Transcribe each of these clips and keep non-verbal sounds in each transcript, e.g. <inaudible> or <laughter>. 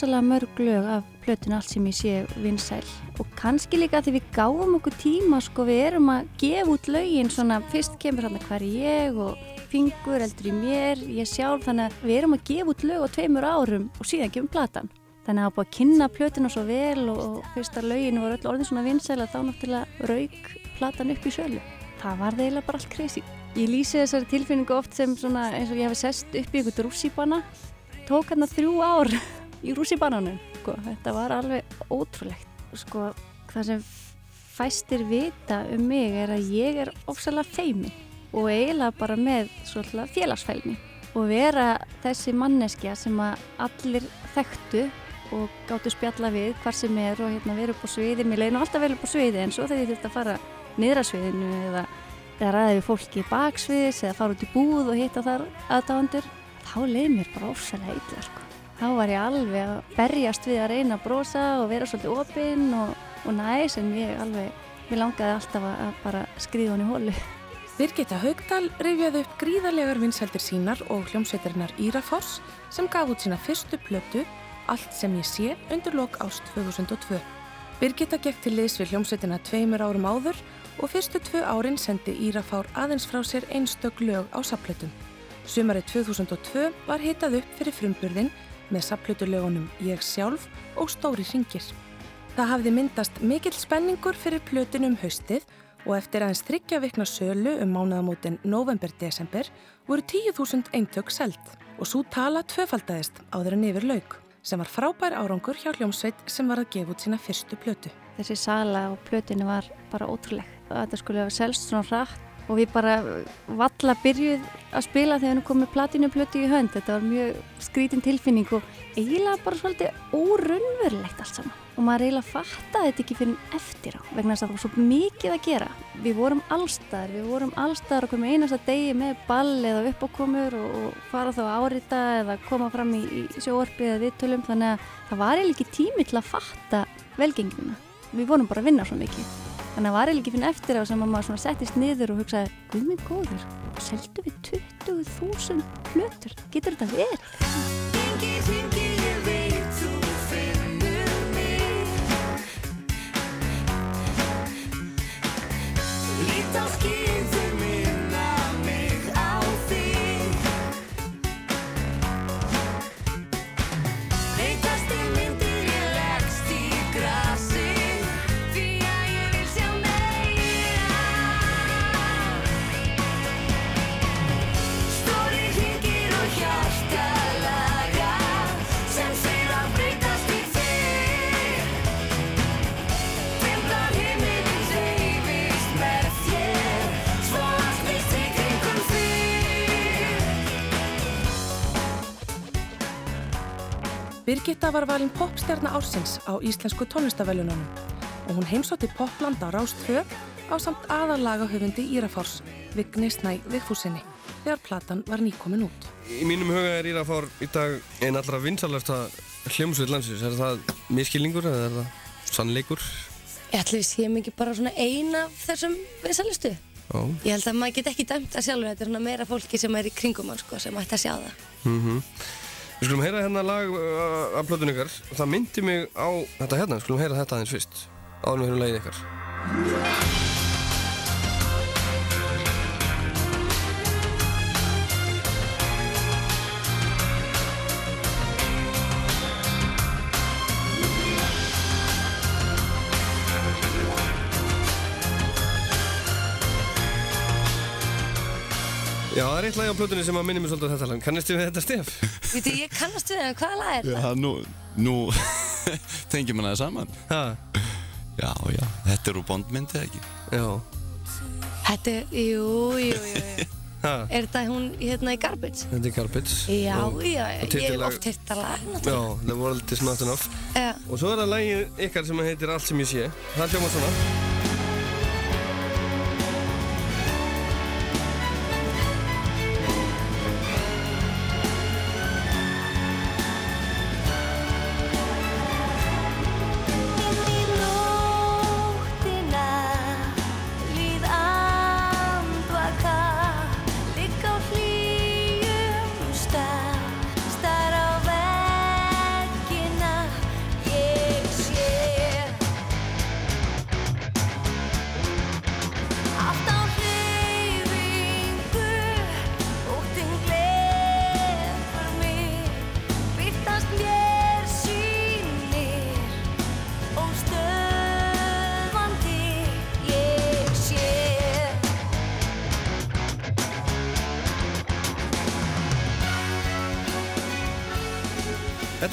urðu ofsalega mörg lög af plötun allt sem ég sé vinsæl og kannski líka því við gáum okkur tíma sko við erum að gefa út lögin svona fyrst kemur hann hver er ég og fingur eldur í mér, ég sjálf þannig að við erum að gefa út lög á tveimur árum og síðan kemur platan. Þannig að það var búið að kynna plötuna svo vel og, og fyrsta lögin voru öll orðin svona vinsæl að þá náttúrulega rauk platan upp í sölu. Það var eiginlega bara allt crazy. Ég lýsi þessari tilfinningu oft sem svona eins og ég hef sest upp í ykkur rússíbana tók hann þrjú ár í rússibananum sko. þetta var alveg ótrúlegt sko, það sem fæstir vita um mig er að ég er ofsalega feimi og eiginlega bara með félagsfælni og vera þessi manneskja sem að allir þekktu og gáttu spjalla við hvar sem er og hérna vera upp á sviði mér leiði nú alltaf vel upp á sviði en svo þegar ég þurfti að fara niðra sviðinu eða, eða ræði við fólki baksviðis eða fara út í búð og hitta þar aðdáðandur þá leiði mér bara ofsalega illa sko. Þá var ég alveg að berjast við að reyna að brosa og vera svolítið opinn og, og næs en ég alveg mér langaði alltaf að, að bara skriða hann í hólu Birgitta Haugdal rifjaði upp gríðarlegar vinsældir sínar og hljómsveitarinnar Írafoss sem gaf út sína fyrstu plötu Allt sem ég sé undir lok ást 2002. Birgitta gekk til liðs við hljómsveitina tveimur árum áður og fyrstu tvö árin sendi Írafár aðeins frá sér einstök lög á sapplötum. Sumarið 2002 var hitað upp fyrir frumburðin með sapplötulögunum Ég sjálf og Stóri ringir. Það hafði myndast mikill spenningur fyrir plötinu um haustið og eftir aðeins þryggja vikna sölu um mánuðamótin november-desember voru 10.000 eintök seld og svo tala tvöfaldæðist áður en yfir lauk sem var frábær árangur hjá hljómsveit sem var að gefa út sína fyrstu plötu. þessi sala og plötinu var bara ótrúleg þetta skulle hafa selst svona hratt og við bara valla byrjuð að spila þegar við komum platinu plötu í hönd. Þetta var mjög skrítin tilfinning og eiginlega bara svolítið órunverulegt allt saman. Og maður eiginlega fattaði þetta ekki fyrir eftir á vegna þess að það var svo mikið að gera. Við vorum allstaðar, við vorum allstaðar okkur með einasta degi með ball eða uppákomur og, og fara þá að árita eða koma fram í, í sjóorpi eða viðtölum. Þannig að það var eiginlega ekki tími til að fatta velgengina við vorum bara að vinna svo mikið þannig að var eiginlega ekki fyrir eftir á sem að maður settist niður og hugsaði Guð minn góður, seldu við 20.000 plötur, getur þetta verið? Hringi, hringi, Birgitta var valin popstjarna ársins á Íslensku tónlistavellunum og hún heimsótti popland á Rástfjö á samt aðalagahöfundi Írafárs, Vigni Snæ Vigfúsinni, þegar platan var nýkomin út. Í mínum huga er Írafár í dag einn allra vinsalasta hljómsveit landsins. Er það miskilningur eða er það sannleikur? Ég ætli við séum ekki bara svona ein af þessum vinsalistu. Já. Ég held að maður get ekki dæmt það sjálfur, þetta er svona meira fólki sem er í kringum hann sko, sem ætti að sjá það. Mm Við skulum heyra hérna lag uh, af plötun ykkar. Það myndi mig á þetta hérna, við skulum heyra þetta aðeins fyrst. Áður við heyrum lagið ykkar. Já, er eitt lag á plötunni sem að minni mig svolítið á þetta lag. Kannist þið við þetta stef? Vítu, ég kannast við það, hvaða lag er það? Já, nú, nú <laughs> tengjum við það saman. Ha? Já, já, þetta eru bondmyndið ekki. Já. Þetta er, jú, jú, jú, jú. <laughs> Ha? Er þetta hún hérna í Garbage? Þetta er Garbage. Já, Og- já, og ég hef oft hitt það lag, Já, náttúrulega. The World is not enough. Já. Og svo er það lagið ykkar sem heitir Allt sem ég sé. Það hljómar svona.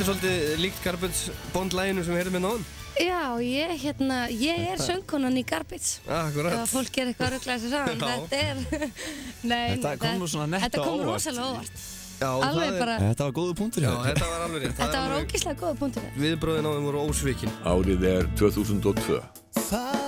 Er svolítið líkt Garbage Bond-læginu sem við heyrðum hérna áðan. Já, ég, hérna, ég er <laughs> söngkonan í Garbage. Akkurat. Ef fólk er eitthvað að ruggla þessu saman, þetta er... <laughs> Nei, Þetta kom nú svona nett Þetta á kom óvart. rosalega óvart. Já, Alveg bara, Þetta var góðu punktur Já, hjá þér. þetta var alveg rétt. þetta var ógíslega góða punktur. Viðbröðin á þeim voru ósvikin. Árið er 2002.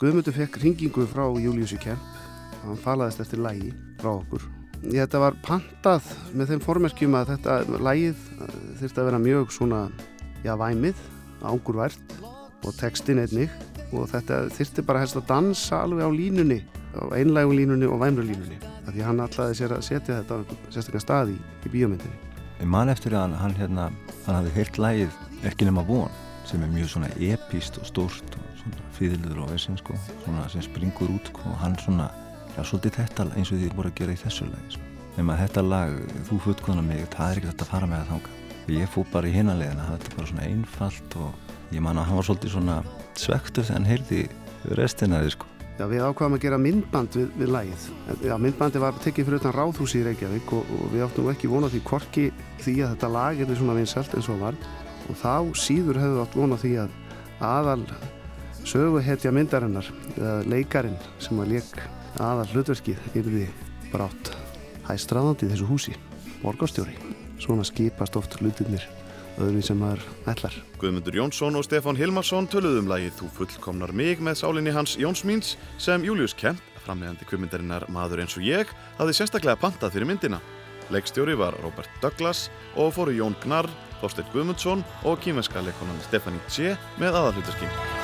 Guðmundur fekk ringingu frá Júliussi Kemp. Hann falaðist eftir lægi frá okkur. Þetta var pantað með þeim formerkjum að þetta lægið þurfti að vera mjög svona já, væmið, ángurvært og textin einnig. Og þetta þurfti bara helst að dansa alveg á línunni á einlægu línunni og væmru línunni. Af því hann ætlaði sér að setja þetta á sérstaklega stað í, í bíómyndinni. Ég man eftir að hann, hérna, hann hafði heyrt lægið ekki nema von sem er mjög svona epíst og stórt og fýðilur og vesinn sko, svona sem springur út sko, og hann svona, já svolítið þetta eins og því voru að gera í þessu lagi sko. Nefn að þetta lag, þú fullkona mig, það er ekki þetta að fara með það þanga. Og ég fó bara í hinanlegin að þetta er bara svona einfalt og ég man að hann var svolítið svona svektur þegar hann heyrði restina því sko. Já, við ákvaðum að gera myndband við, við lægið. Já, myndbandi var tekið fyrir utan ráðhúsi í Reykjavík og, og við áttum ekki vona því korki því að þetta lag er svona vinsalt eins og var. Og þá síður hefðu átt vona því að aðal söguhetja myndarinnar, eða leikarinn sem að leik aðal hlutverkið yrði brátt hæstraðandi í þessu húsi, borgarstjóri. Svona skipast oft hlutirnir öðrum sem maður ætlar. Guðmundur Jónsson og Stefán Hilmarsson töluðu um lagið Þú fullkomnar mig með sálinni hans Jóns Míns sem Július Kemp, framlegandi kvimmindarinnar Maður eins og ég, hafði sérstaklega pantað fyrir myndina. Leikstjóri var Robert Douglas og fóru Jón Gnarr, Þorsteinn Guðmundsson og kýmesska leikonan Stefanie Tse með aðalhutarskinn.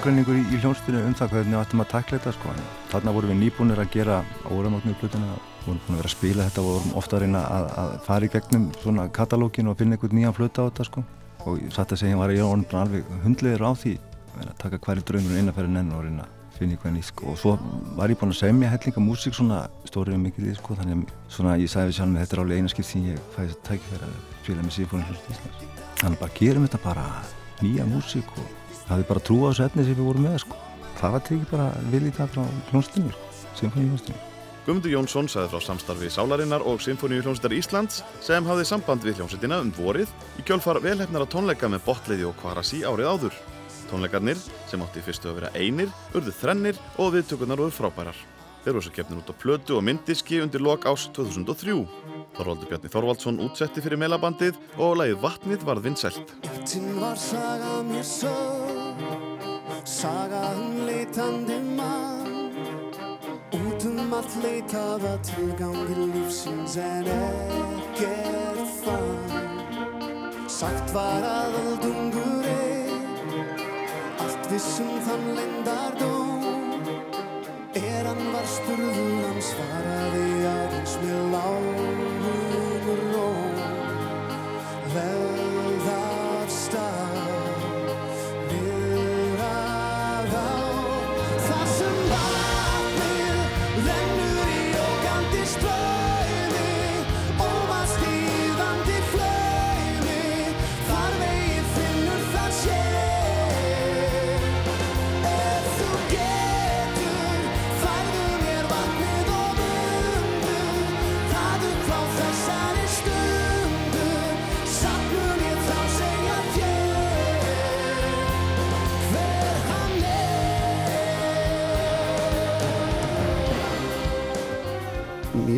Ágreiningur í, í hljónstinu um það hvernig við ættum að takla þetta sko. Þarna vorum við nýbúnir að gera óramátnu plötuna, vorum búin að vera að spila þetta og vorum ofta að reyna að, að fara í gegnum svona katalógin og finna einhvern nýjan flöta á þetta sko. Og satt að segja var ég orðin alveg hundlegur á því að taka hverju draumur innanferðin enn og reyna að finna eitthvað nýtt sko. Og svo var ég búin að semja hellinga músík svona stórið mikið í sko. Þannig að svona ég sagði sjálf með þetta er alveg eina skipt sem ég fæði þetta tækifæri að spila með síðfónin hlust Íslands. Þannig bara gerum þetta bara nýja músík og hafði bara trú á þessu efni sem við vorum með sko. það var tekið bara viljið það frá hljónstinu sko, symfóni hljónstinu Guðmundur Jónsson sagði frá samstarfi Sálarinnar og Sinfoníu hljómsveitar Íslands sem hafði samband við hljómsveitina um vorið í kjölfar velhefnara tónleika með botleiði og kvarasi árið áður. Tónleikarnir, sem átti fyrstu að vera einir, urðu þrennir og viðtökurnar urðu frábærar. Þeir voru svo keppnir út á plötu og myndiski undir lok ás 2003. Þorvaldur Bjarni Þorvaldsson útsetti fyrir meilabandið og lagið Vatnið varð vinsælt. Eittinn var saga mér sög Saga um leitandi mann Út um allt leitaða tilgangi lífsins en ekkert fann Sagt var að öldungur er Allt vissum þann lendardóm Er hann var spurður hann svaraði aðeins með lágum róm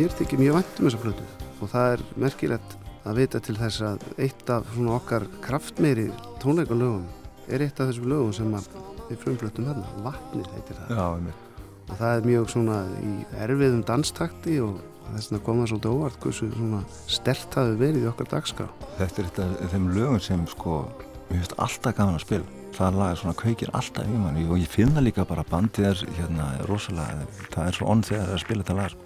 Mér þykir mjög vænt um þessa plötu. Og það er merkilegt að vita til þess að eitt af svona okkar kraftmeiri tónleikalögum er eitt af þessum lögum sem að við frumflöttum hérna, vatnið heitir það. Já, og það er mjög svona í erfiðum danstakti og þess vegna kom það svolítið óvart hversu svona stert hafi verið í okkar dagskrá. Þetta er eitt af þeim lögum sem sko, mér finnst alltaf gaman að spila. Það lag er svona kveikir alltaf í manni og ég finna líka bara að bandið er hérna rosalega, það er svo onn þegar það er að spila þetta lag.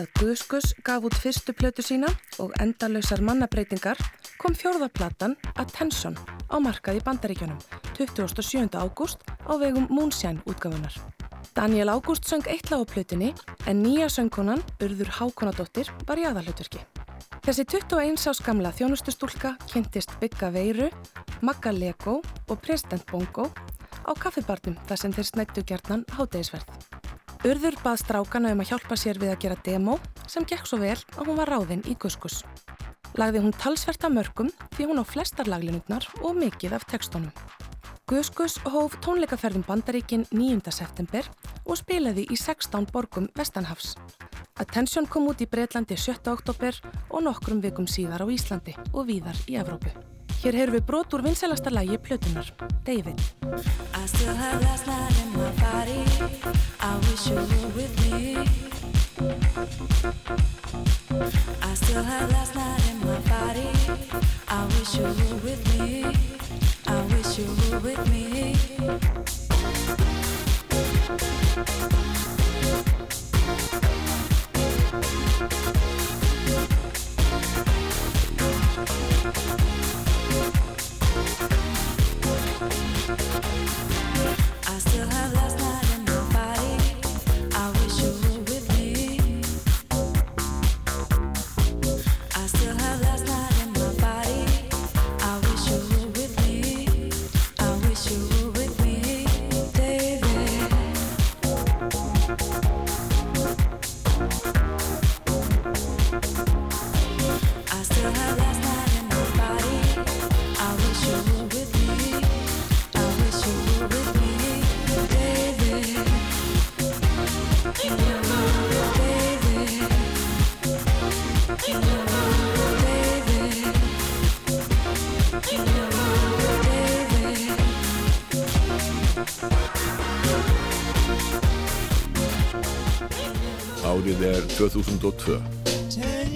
Eftir að Guðskus gaf út fyrstu plötu sína og endalausar mannabreitingar kom fjórðaplatan Attention á markað í Bandaríkjunum 27. ágúst á vegum Moonshine útgafunar. Daniel Ágúst söng eitt lag á plötunni en nýja söngkonan Urður Hákonadóttir var í aðalhutverki. Þessi 21 ás gamla þjónustustúlka kynntist Bygga Veiru, Magga Lego og President Bongo á kaffibarnum þar sem þeir snættu gjarnan hátegisverð. Urður bað strákana um að hjálpa sér við að gera demo sem gekk svo vel að hún var ráðinn í Guskus. Lagði hún talsvert af mörgum því hún á flestar laglinutnar og mikið af textunum. Guskus hóf tónleikaferðum Bandaríkin 9. september og spilaði í 16 borgum Vestanhafs. Attention kom út í Breitlandi 7. oktober og nokkrum vikum síðar á Íslandi og víðar í Evrópu. Hér heyrum við brot úr vinsælasta lægi plötunar, David. I still have last night in my body. I wish you were with me. I still have last night in my body. I wish you were with me. I wish you were with me. I Árið er 2002. Turn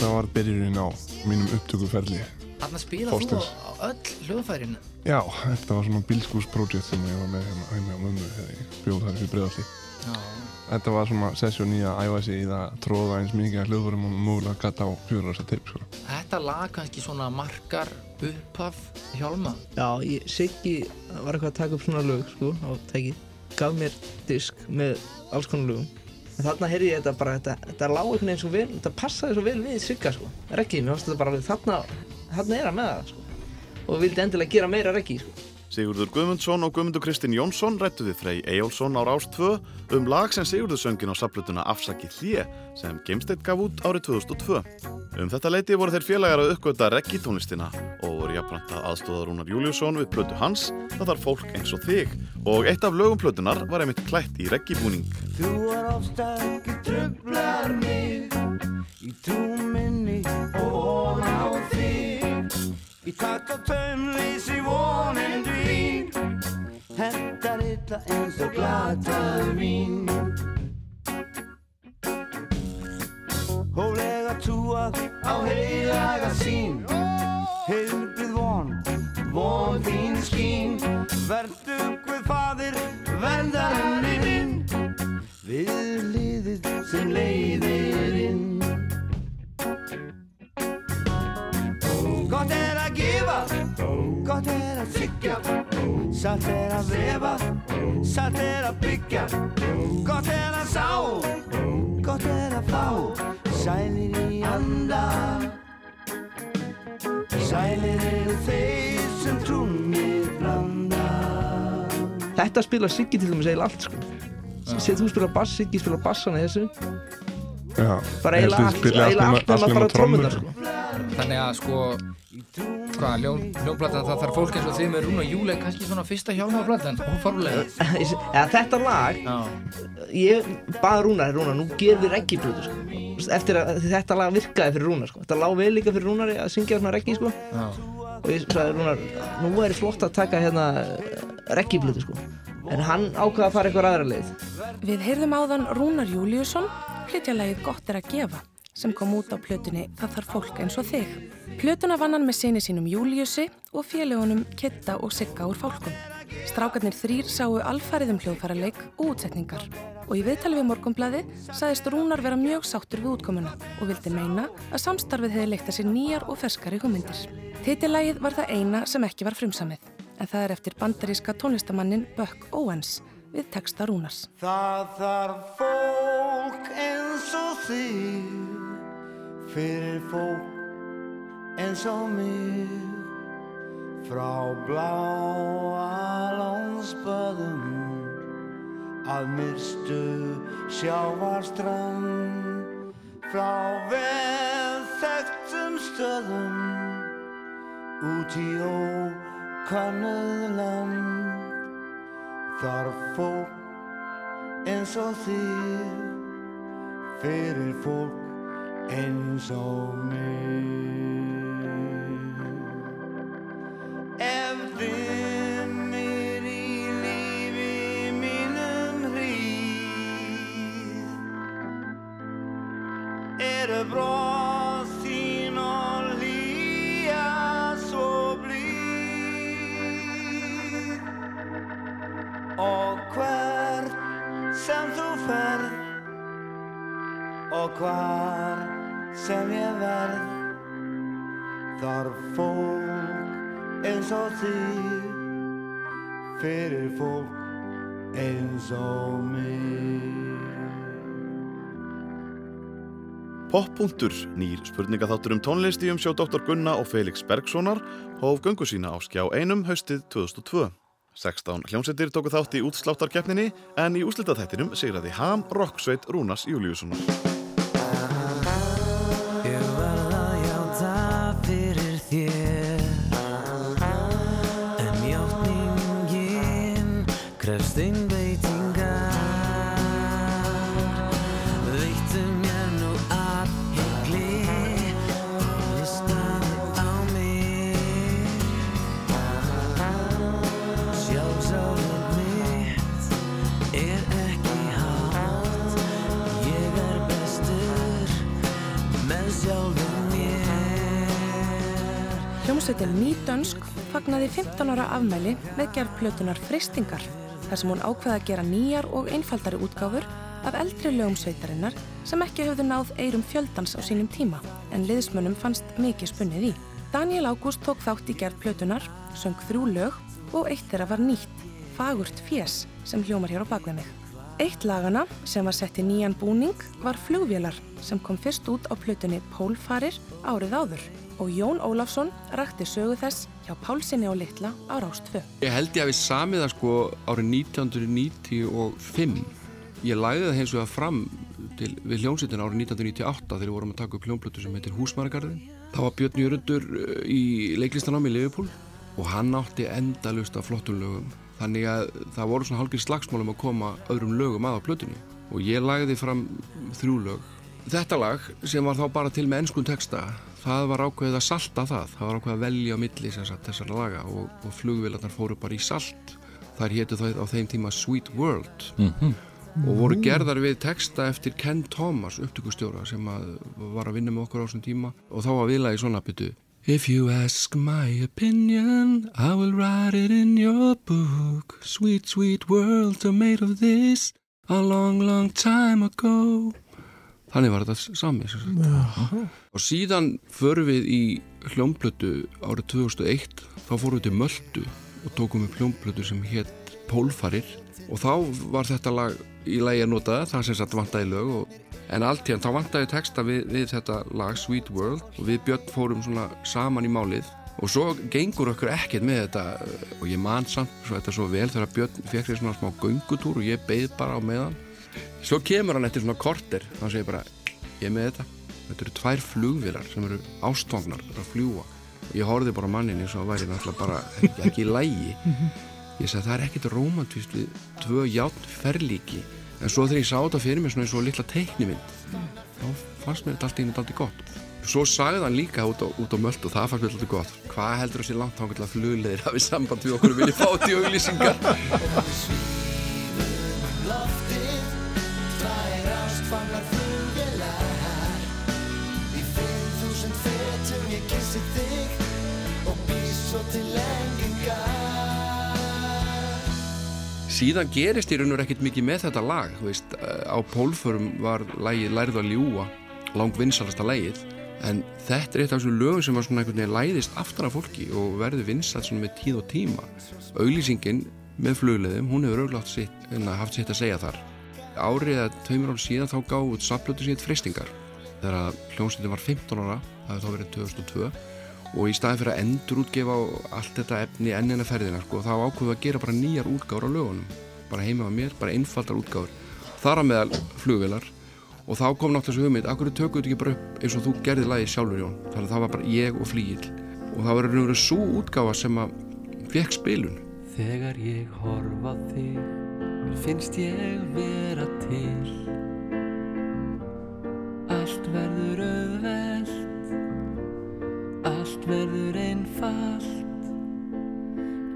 Þetta var byrjurinn á mínum upptökuferli. Þarna spila þú Þorsteins. á öll hljóðfærin Já, þetta var svona bílskúsprojekt sem ég var með hérna heima á mömmu þegar ég bjóð þar í bregðalli. Já. Þetta var svona sessjón í að æfa sig í það að tróða eins mikið að hljóðfærum og mögulega gata á fjóra þessa teip, sko. Þetta lag kannski svona markar upphaf hjálma Já, ég, Siggi var eitthvað að taka upp svona lög sko, á tæki gaf mér disk með alls konar lögum en þarna heyrði ég þetta bara þetta, þetta lág einhvern veginn svo vel, þetta passaði svo vel við Sigga sko, reggi, mér fannst þetta bara þarna, þarna er hann með það sko. Og vildi endilega gera meira reggi sko Sigurður Guðmundsson og Guðmundur Kristinn Jónsson rættu við Frey Eyjólfsson á Rás 2 um lag sem Sigurður söngin á saplutuna Afsaki hlje sem Geimsteitt gaf út árið 2002. Um þetta leiti voru þeir félagar að uppgöta reggi tónlistina og voru jafnframt að aðstóða Rúnar Júliusson við plötu hans það þarf fólk eins og þig og eitt af lögum plötunar var einmitt klætt í reggibúning. Þú er ofstakki trublar mig Í túminni og von á þig Í takt og taumleysi vonin dvín. Hendar illa eins og glatað vín. Hóflega túað á heilaga sín Heilbrið von, von þín skín. Vertu guð fadir, verðarinn minn. Við liðið sem leiðir inn að syggja Satt er að vefa, satt er að byggja. Gott er að sá, gott er að fá. Sælir í anda. Sælir eru þeir sem trúnir blanda. Þetta spila Siggi til dæmis eiginlega allt sko. Sér þú spila bass, Siggi spila bassana í þessu. Já, Bara eiginlega að allt, eiginlega allt nema bara trommur, trommurnar sko. Þannig að sko hvað, ljón, hljónplatan það þarf fólk eins og þið með Rún og Júli kannski svona fyrsta hjálmaplatan óformlega <laughs> ja, Þetta lag Ég bað Rúnar, Rúnar, nú gerum við reggiplötu sko. Eftir að þetta lag virkaði fyrir Rúnar sko. Þetta lág vel líka fyrir Rúnari að syngja svona reggi sko. Já. Og ég sagði Rúnar, nú er flott að taka hérna reggiplötu sko. En hann ákvaða að fara eitthvað aðra leið Við heyrðum áðan Rúnar Júliusson flytja lagið Gott er að gefa sem kom út á plötunni Það þarf fólk eins og þig. Plötuna vann hann með sinni sínum Júliusi og félagunum Kitta og Sigga úr fálkum. Strákarnir þrýr sáu alfærið um hljóðfæraleik og útsetningar og í viðtali við morgunblæði sagðist Rúnar vera mjög sáttur við útkomuna og vildi meina að samstarfið hefði leikt að sér nýjar og ferskari hugmyndir. Titillægið var það eina sem ekki var frumsamið en það er eftir bandaríska tónlistamannin Buck Owens við texta Rúnars. Það þarf fólk eins og þig fyrir fólk eins og mig. Frá bláa landsböðum að myrstu sjávarstrand frá vel þekktum stöðum út í ókannuð land þarf fólk eins og þig fyrir fólk eins og Poppunktur, nýr spurningaþáttur um tónlist í umsjá Dr. Gunna og Felix Bergssonar hóf göngu sína á skjá einum haustið 2002. 16 hljómsveitir tóku þátt í útsláttarkeppninni en í úslitaþættinum sigraði Ham Rocksveit Rúnas Júliussonar. Hljómsveitin Nýdönsk fagnaði 15 ára afmæli með gerð plötunar Freistingar þar sem hún ákveða að gera nýjar og einfaldari útgáfur af eldri lögum sveitarinnar sem ekki höfðu náð eirum fjöldans á sínum tíma en liðsmönnum fannst mikið spunnið í. Daniel Ágúst tók þátt í gerð plötunar, söng þrjú lög og eitt þeirra var nýtt, Fagurt Fjés sem hljómar hér á bakvið mig. Eitt lagana sem var sett í nýjan búning var Flugvélar sem kom fyrst út á plötunni Pólfarir árið áður og Jón Ólafsson rakti sögu þess hjá Pálsinni og Littla á Rástfö. Ég held ég að við samið það sko árið 1995. Ég læði það hins vegar fram til, við hljómsveitin árið 1998 þegar við vorum að taka upp hljómblötu sem heitir Húsmaragarðin. Það var Björn Jörundur í leiklistanámi í Liverpool og hann átti endalust af flottum lögum. Þannig að það voru svona hálfgeir slagsmálum að koma öðrum lögum að á plötunni og ég lagði fram þrjú lög. Þetta lag sem var þá bara til með ennskun texta það var ákveðið að salta það. Það var ákveðið að velja á milli sagt, þessar laga og, og flugvélarnar fóru bara í salt. Þar hétu það á þeim tíma Sweet World. Mhm. og voru gerðar við texta eftir Ken Thomas upptökustjóra sem að var að vinna með okkur á þessum tíma. Og þá var viðlagi svona byttu If you ask my opinion I will write it in your book. Sweet sweet worlds are made of this. A long long time ago Þannig var þetta sami. Og síðan förum við í hljómblötu árið 2001 þá fórum við til Möldu og tókum upp hljómblötu sem hétt Pólfarir. Og þá var þetta lag í lagi að nota það sem sagt vantaði lög og, en allt hérna þá vantaði texta við, við þetta lag Sweet World. Og við Björn fórum svona saman í málið. Og svo gengur okkur ekkert með þetta og ég man samt svo þetta svo vel þegar Björn fekk sér svona smá göngutúr og ég beið bara á meðan svo kemur hann eftir svona korter og hann segir bara ég með þetta. Þetta eru tvær flugvilar sem eru ástofnar að fljúa og ég horfði bara mannin eins og væri náttúrulega bara ekki, ekki í lægi ég sagði það er ekkert romantíst við tvö játn ferlíki. En svo þegar ég sá þetta fyrir mér svona eins og litla teiknimynd þá fannst mér þetta allt í einu daldi gott. Svo sagði hann líka út á, á möld og það fannst mér daldi gott. Hvað heldur þessi langt þá að flugleðir hafið samband við okkur og vilja fá til auglýsingar síðan gerist í raun og ekkert mikið með þetta lag veist, á pólförum var lagið Lærið að ljúa lang vinsalasta lagið en þetta er eitt af þessum lögum sem var svona einhvern veginn læðist aftan af fólki og verður vinsalt svona með tíð og tíma auglýsingin með flugleðum, hún hefur auðvitað sitt, hérna, haft sitt að segja þar. Árið að tveimur ár síðan þá gáði út saflötu síðan fristingar. Þegar hljómsveitin var 15 ára, það hefði þá verið 2002 og í staði fyrir að endur útgefa allt þetta efni ennina ferðina sko, þá ákveðu að gera bara nýjar útgáður á lögunum. Bara heima á mér, bara einfaldar útgáður. Þar að meðal flugvelar og þá kom náttúrulega þessu hugmynd, akkur tökum við þetta ekki bara upp eins og þú gerði lagi sjálfur Jón. Þannig að það var bara ég og flýil og það var verið svo útgáfa sem að fekk spilun. Þegar ég horfa þig Mér finnst ég vera til Allt verður auðvelt Allt verður einfalt.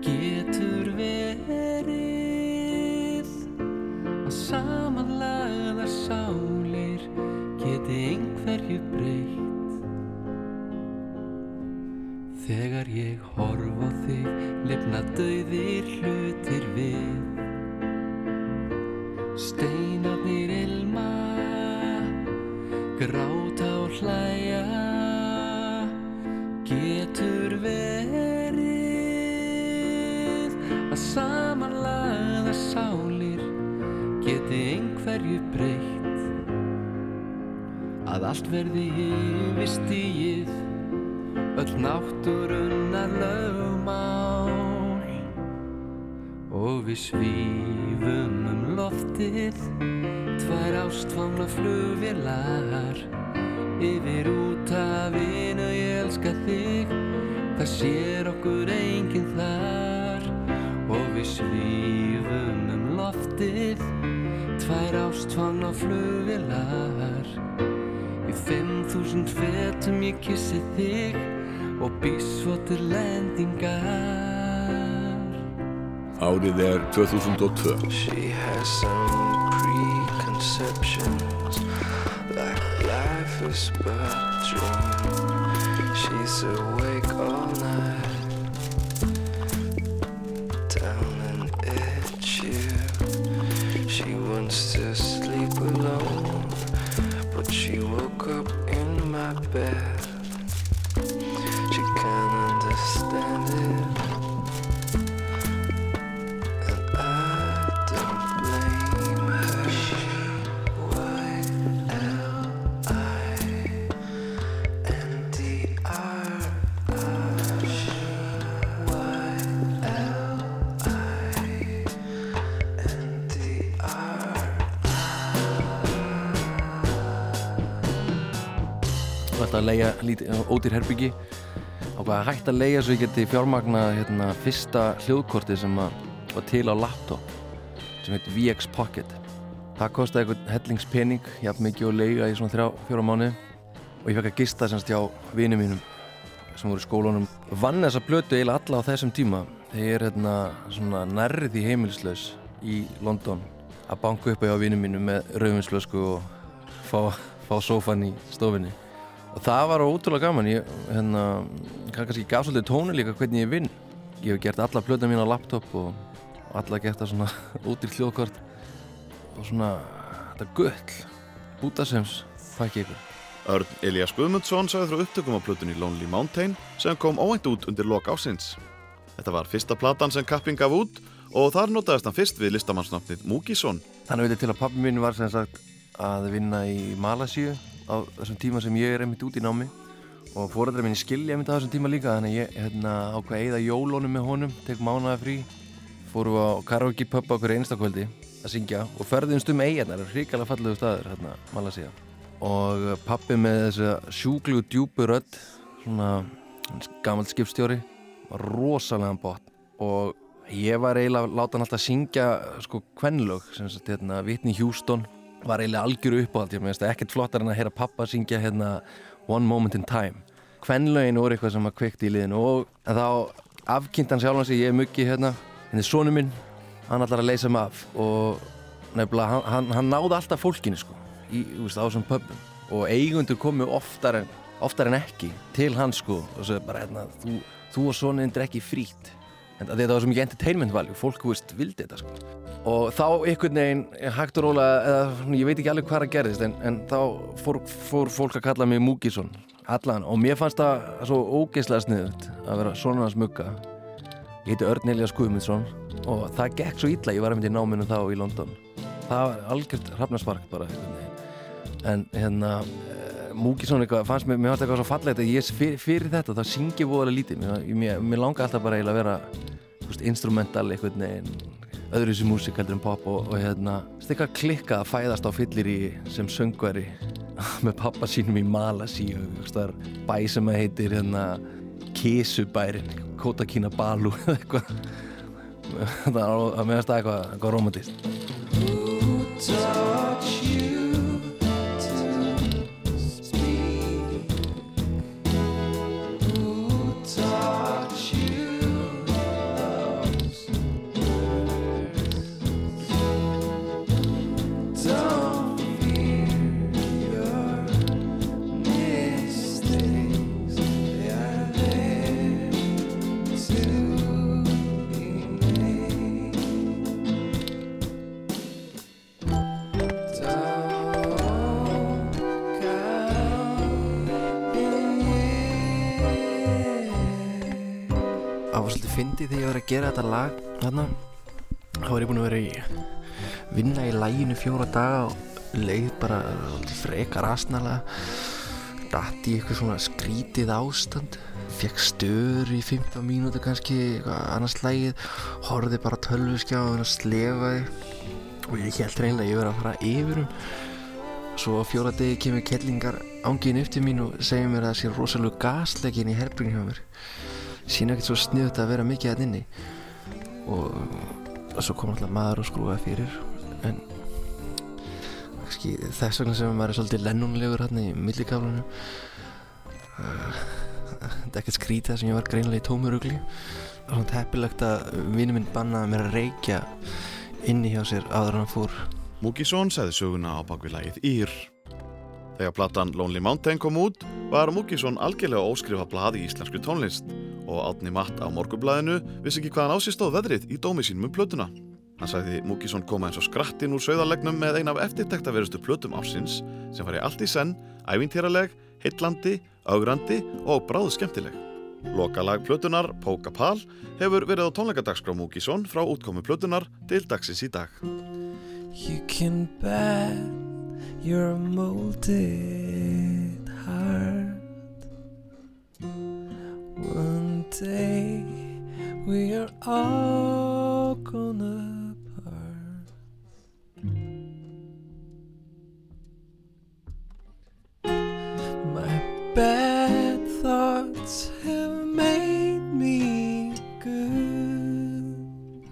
Getur verið Að samanlagðar sálir Geti einhverju breytt. Þegar ég horf á þig lifna dauðir hlutir við. Steinarnir ilma gráta og hlæja Getur verið að samanlaða sálir geti einhverju breytt. Að allt verði yfir stíið öll náttúrunnar lögmál. Og við svífum um loftið tvær ástfangna flugvélar yfir út af vinu elska þig það sér okkur enginn þar og við svífum um loftið tvær ástfangna flugvélar í fimm þúsund fetum ég kissi þig og býr svo til lendingar Árið er 2002. She has some preconceptions like life is but a dream. She's awake all night, down and itchy. She wants to sleep alone, but she woke up in my bed. Ódýr herbyggi ákvað að hætta að leia svo ég geti fjármagna hérna, fyrsta hljóðkorti sem að, var til á laptop sem heit VX Pocket. Það kostiði eitthvað hellingspening jafn mikið og leiga í svona þrjá, fjóra mánu og ég fekk að gista semst hjá vinum mínum sem voru í skólunum. Vann þessa blötu eiginlega alla á þessum tíma. Þegar ég er hérna nærrið í heimilislaus í London að banka upp á vinum mínum með rauðvinslösku og fá, fá sófan í stofinni og það var ótrúlega gaman ég hérna, kannski gaf svolítið tónu líka hvernig ég vinn ég hef gert alla plötuna mín á laptop og alla gert það svona <laughs> útir hljóðkort og svona þetta gull bútasems fækki ykkur Örn Elias Guðmundsson sagði frá upptökum á plötunni Lonely Mountain sem kom óvænt út undir lok ásins. Þetta var fyrsta platan sem Kapping gaf út og þar notaðist hann fyrst við listamannsnafnið Múkisson. Þannig veitir til að pappi mín var sem sagt að vinna í Malasíu á þessum tíma sem ég er einmitt út í námi. Og fóræðra minni skilja einmitt á þessum tíma líka þannig að ég hérna, ákvað að eigða jólónum með honum tek mánaða frí fóru á karaoke pub á hverju einstakvöldi að syngja og ferðumst um eiginar hrikalega fallegu staður hérna Malasíu og pappi með þessa sjúklu djúpu rödd svona gammal skipstjóri var rosalega bort og ég var eiginlega láta hann alltaf syngja sko kvennlög sem sagt hérna Whitney Houston var eiginlega algjöru uppáhald ég meðist ekkert flottar en að heyra pappa syngja hérna One Moment in Time. Kvennlögin voru eitthvað sem að kveikti í liðinu og þá afkynnt hann sjálf hans ég er muggi hérna henni sonu minn. Hann allar að leysa mig af og nefnilega hann, hann, hann náði alltaf fólkinu sko í, þú veist, á þessum pubum og eigundur komu oftar en, oftar en ekki til hans sko og svo bara hérna, þú, þú og sonin drekki frít en þetta var svo mikið entertainment value, fólk, þú veist, vildi þetta sko og þá einhvern veginn hægt og róla, eða ég veit ekki alveg hvað að gerðist en, en þá fór, fór fólk að kalla mig Múkisson allan og mér fannst það svo ógeðslega sniðut að vera svona hans mugga Ég heiti Örn Elias Guðmundsson og það gekk svo illa, ég var einmitt í náminu þá í London. Það var algjört hrafnarspark bara. En hérna, uh, Múkisson eitthvað, fannst mér, mér fannst eitthvað svo fallegt að ég fyrir, fyrir þetta, þá syngi voðalega lítið. Mér, mér, mér langa alltaf bara eiginlega að vera instrumental einhvern veginn, öðru þessi músík heldur en pop og, og hérna, stikka klikka að fæðast á fyllir í sem söngvari <laughs> með pappa sínum í Malasíu, bæ sem að heitir hérna Kisubærin, Kotakina Balu eða eitthvað. <laughs> Það er að meðast það eitthvað, eitthvað romantist að gera þetta lag þarna þá var ég búinn að vera í vinna í læginu fjóra daga og leið bara frekar asnalega datt í eitthvað svona skrítið ástand fekk stöður í 15 mínúti kannski annars lægið horfði bara tölvuskjáðun og slefaði. Og ég held reynilega að ég verið að fara yfir um. Svo fjóra degi kemur kellingar ángin upp til mín og segir mér að það sé rosalega gaslegin í herbringin hjá mér sína ekkert svo sniðut að vera mikið að inni. Og, og svo kom alltaf maður og skrúaði fyrir en kannski þess vegna sem maður er svolítið lennunlegur hérna í millikaflunum uh, þetta er ekkert skrítið sem ég var greinlega í tómurugli. Var svona heppilegt að vinnu minn bannaði mér að reykja inni hjá sér áður en hann fór. Múkisson segði söguna á bakvið lagið Ír. Þegar platan Lonely Mountain kom út var Múkisson algjörlega óskrifa blað í íslensku tónlist og átni matt á morgublaðinu vissi ekki hvaðan á sér stóð veðrið í dómi sínum um plötuna. Hann sagði Múkisson koma eins og skrattinn úr sögðarlegnum með ein af eftirtektaverustu plötum ásins sem var í allt í senn, ævintýraleg, heitlandi, augrandi og bráð skemmtileg. Lokalag plötunar, Póka Pal, hefur verið á tónleikadagskrá Múkisson frá útkomu plötunar til dagsins í dag. Your molded heart. One day we are all gonna part. My bad thoughts have made me good.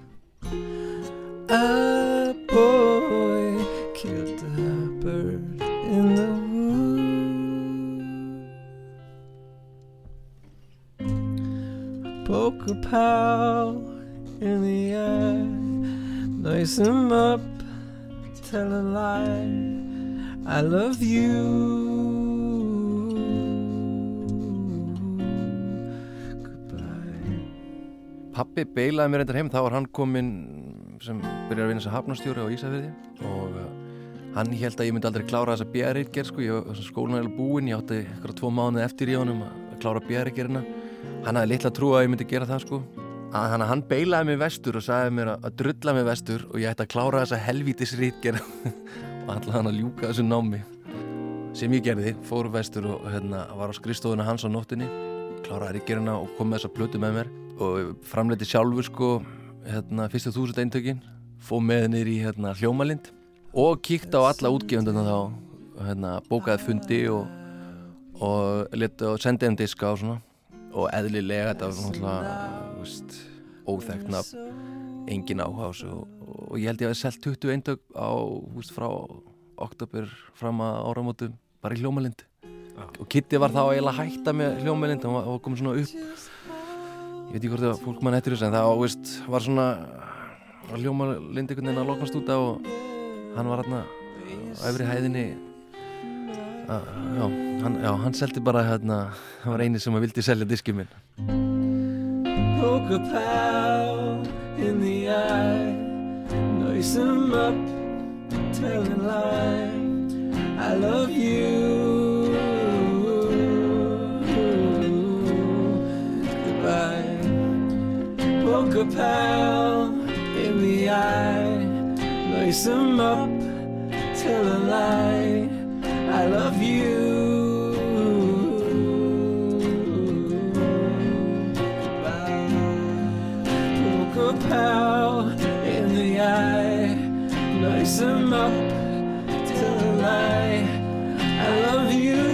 A wood. Poke a pal in the eye, nice him up, tell a lie. I love you. Pappi beilaði mér reyndar heim, þá var hann kominn sem byrjar að vinna sem hafnastjóri á Ísafirði og uh, hann held að ég myndi aldrei klára þessa bjæriðgerð sko, ég var skólan er búinn, ég átti eitthvað tvo mánuði eftir í honum að klára bjæriðgerðina hann hafði litla trú að ég myndi gera það sko. Að hann, beilaði mig vestur og sagði mér að, drulla mig vestur og ég ætti að klára þessa helvítis rítgerð <laughs> og ætlaði hann að ljúka þessu námi. Sem ég gerði, fór vestur og hérna, var á skrifstofuna hans á nóttinni kláraði rítgerðina og kom með þessa plötu með mér og framleiti sjálfur sko hérna, fyrstu þúsund eintökin fóð með niður í hérna, hljómalind og kíkti á alla útgefunduna þá hérna, bókaði fundi og, og, og sendi um diska og svona og eðlilega þetta var náttúrulega óþekkt nafn. Engin áhuga á þessu. Og, og ég held ég að það selt 20 eintök á veist, frá oktober fram að áramótum bara í hljómalind. Og Kitty var þá eiginlega hætta með hljómalind. Hann var, var komið svona upp. Ég veit ekki hvort það fólk mann eftir þessu en það veist, var svona var hljómalind einhvern veginn að lokast út á og hann var hérna á efri hæðinni. Að, já, hann, já, hann seldi bara hérna, hann var eini sem að vildi selja diskið minn Poke a pal in the eye, noise him up, tell a lie. I love you. Goodbye. Poke a pal in the eye, lace him up, tell a lie. I love you. Pal in the eye, lace him up, tell a lie. I love you.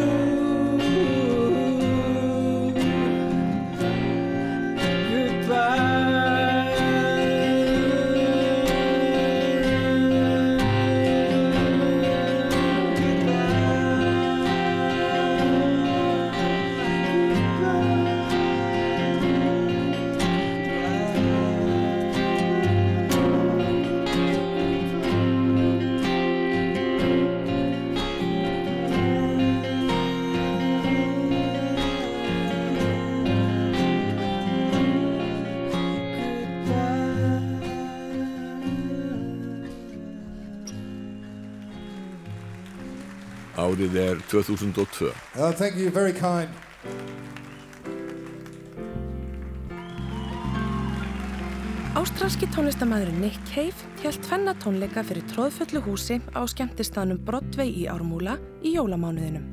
Árið er 2002. Uh, thank you, very kind. Ástralski tónlistamæðurinn Nick Cave held tvenna tónleika fyrir tróðfullu húsi á skemmtistaðnum Broadway í Ármúla í jólamánuðinum.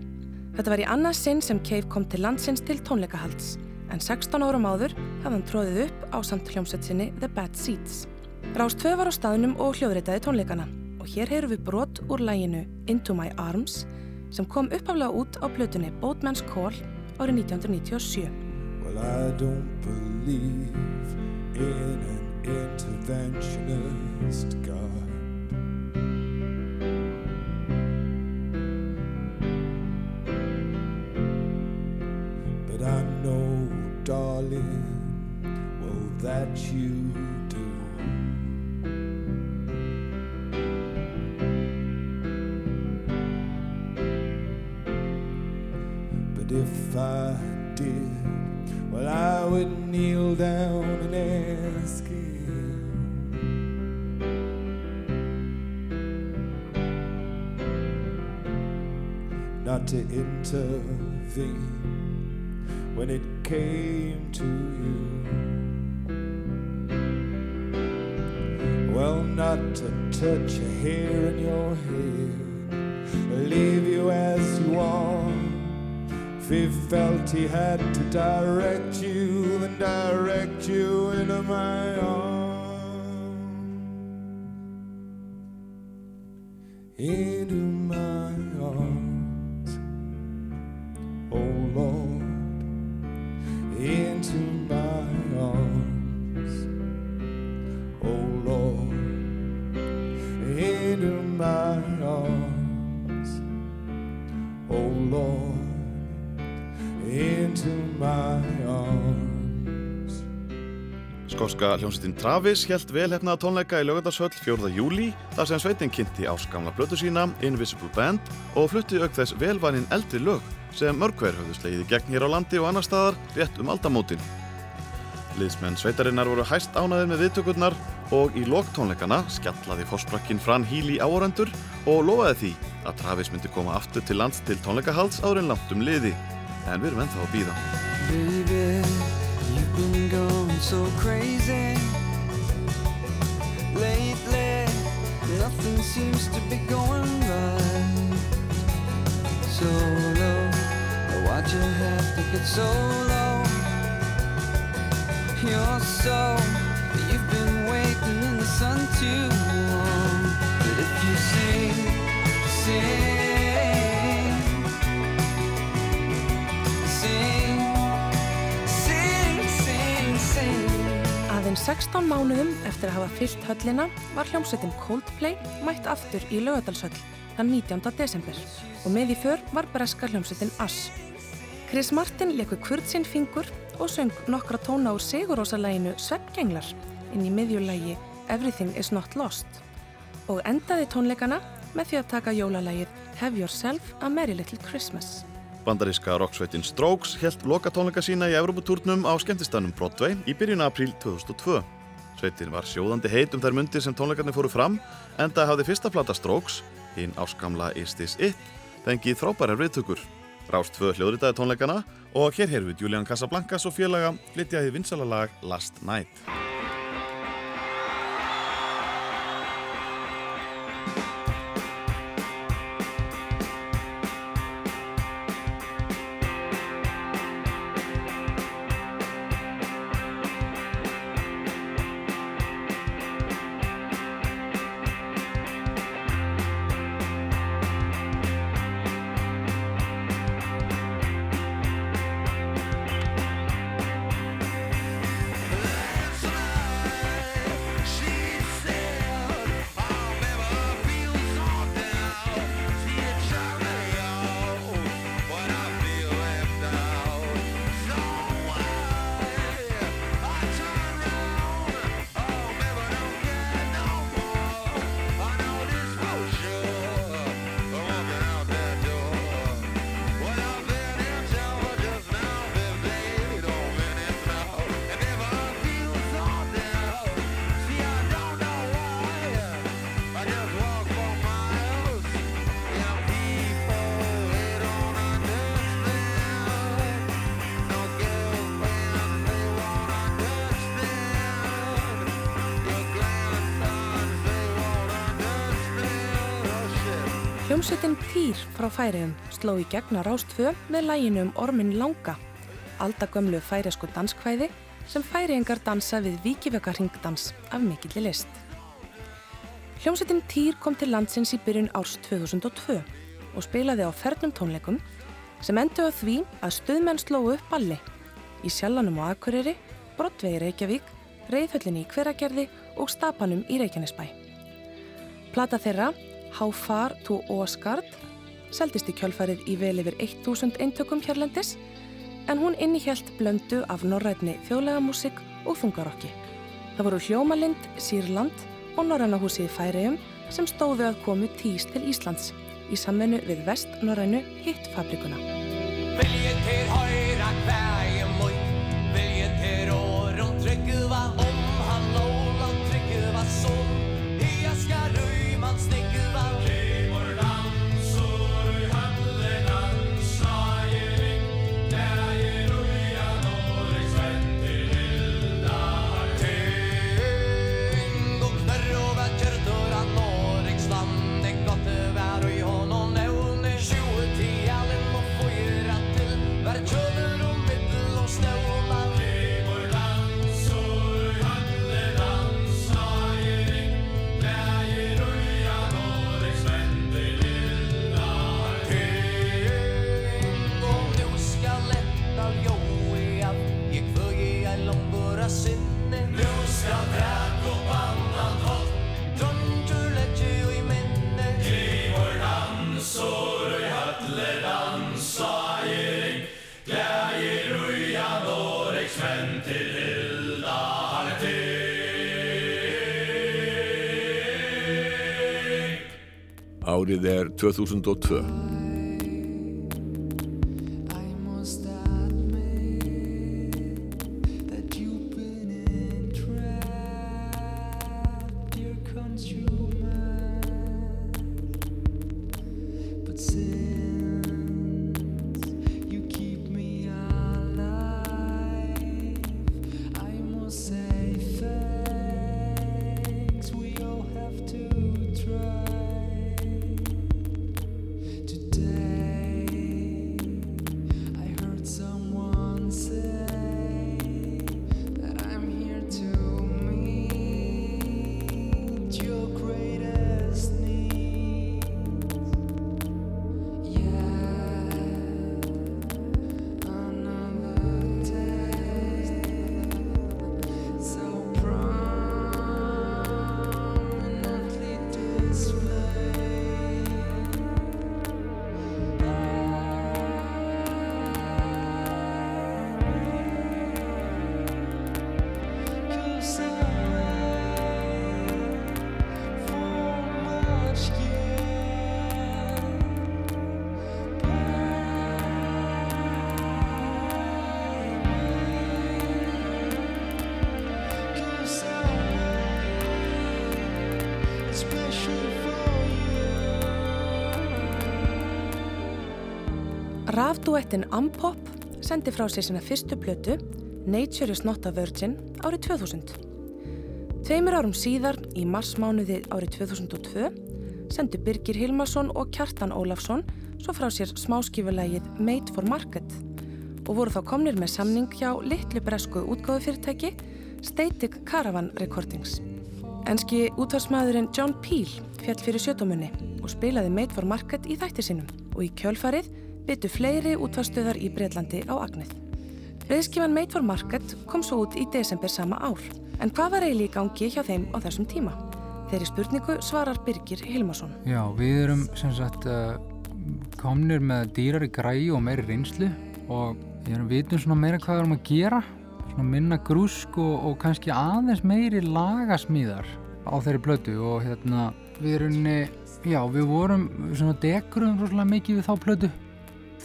Þetta var í annað sinn sem Cave kom til landsins til tónleikahalds, en 16 árum áður hafði hann tróðið upp á samt hljómsveit The Bad Seeds. Rást 2 var á staðnum og hljóðritaði tónleikana og hér heyrum við brot úr læginu Into My Arms sem kom uppaflega út á plötunni Boatman's Call árið 1997. Well, I don't believe in an interventionist God. But I know, darling, well, that you But if I did, well, I would kneel down and ask him. Not to intervene when it came to you. Well, not to touch a hair in your head, leave you as you are. If he felt he had to direct you, then direct you into my arms. Into Skóska hljómsveitin Travis held velhefnaða tónleika í lögadagsvöll 4. júli þar sem sveitin kynnti áskamla blötu sína Invisible Band og flutti auk þess velvænin eldri lög sem mörgver höfðu slegið í gegn hér á landi og annar staðar rétt um aldamótin. Liðsmenn sveitarinnar voru hæst ánaðir með viðtökurnar og í loktónleikana skjallaði fórsprakkin Fran Healy áorendur og lofaði því að Travis myndi koma aftur til lands til tónleikahalds áður en langt um liði. En við erum ennþá að býða. So crazy lately. Nothing seems to be going right. So low, why'd you have to get so low? You're so, you've been waiting in the sun too long. But if you sing, sing, Aðeins 16 mánuðum eftir að hafa fyllt höllina var hljómsveitin Coldplay mætt aftur í Laugadalshöll þann 19. desember og með í för var breska hljómsveitin Ass. Chris Martin leku kvörð sinn fingur og söng nokkra tóna úr sigurósalæginu Sveppgenglar inn í miðjulægi Everything is not lost og endaði tónleikana með því að taka jólalægið Have Yourself a Merry Little Christmas. Bandaríska rocksveitin Strokes held lokatónleika sína í Evropatúrnum á skemmtistanum Broadway í byrjun apríl 2002. Sveitin var sjóðandi heit um þær mundir sem tónleikarnir fóru fram en það hafði fyrsta plata Strokes, hinn áskamla Is This It, fengið frábærar viðtökur. Rást tvö hljóðritaði tónleikana og hér heyrfið Julian Casablancas og félaga flytjaði vinsala lag Last Night. Hljómsveitin Týr frá Færiðum sló í gegn á Rástfö með læginu um Ormin Langa, aldagömlu færiðsku danskvæði sem færiðingar dansa við Víkivöka-ringdans af mikilli list. Hljómsveitin Týr kom til landsins í byrjun árs 2002 og spilaði á fernum tónleikum sem endur á því að stuðmenn slóu upp balli í Sjallanum og Akureyri, Brotvegi Reykjavík, Reyðhöllinni í Hveragerði og Stapanum í Reykjanesbæ. Plata þeirra, How Far to Osgard, seldist í kjölfarið í vel yfir 1000 eintökum hérlendis en hún innihjælt blöndu af norrætni þjóðlega músik og þungarokki. Það voru Hljómalind, Sýrland og Norrænahúsið Færiðum sem stóðu að komu tís til Íslands í samvennu við Vest-Norrænu hittfabrikuna. 2002. Rafduettin Ampop sendi frá sér sína fyrstu plötu Nature is not a Virgin árið 2000. Tveimur árum síðar, í marsmánuði árið 2002, sendu Birgir Hilmarsson og Kjartan Ólafsson svo frá sér smáskifulægið Made for Market og voru þá komnir með samning hjá litlu bresku útgáðufyrirtæki Static Caravan Recordings. Enski útvarsmaðurinn John Peel fjall fyrir sjötumunni og spilaði Made for Market í þætti sinum og í kjölfarið byttu fleiri útvarstöðar í Breitlandi á Agnið. Reyðskifan Made for Market kom svo út í desember sama ár. En hvað var eiginlega í gangi hjá þeim á þessum tíma? Þeirri spurningu svarar Birgir Hilmarsson. Já, við erum sem sagt uh, komnir með dýrari græi og meiri reynslu og við erum vitum svona meira hvað við erum að gera svona minna grúsk og, og kannski aðeins meiri lagasmíðar á þeirri plötu og hérna við erum, já, við vorum svona dekurum rosalega mikið við þá plötu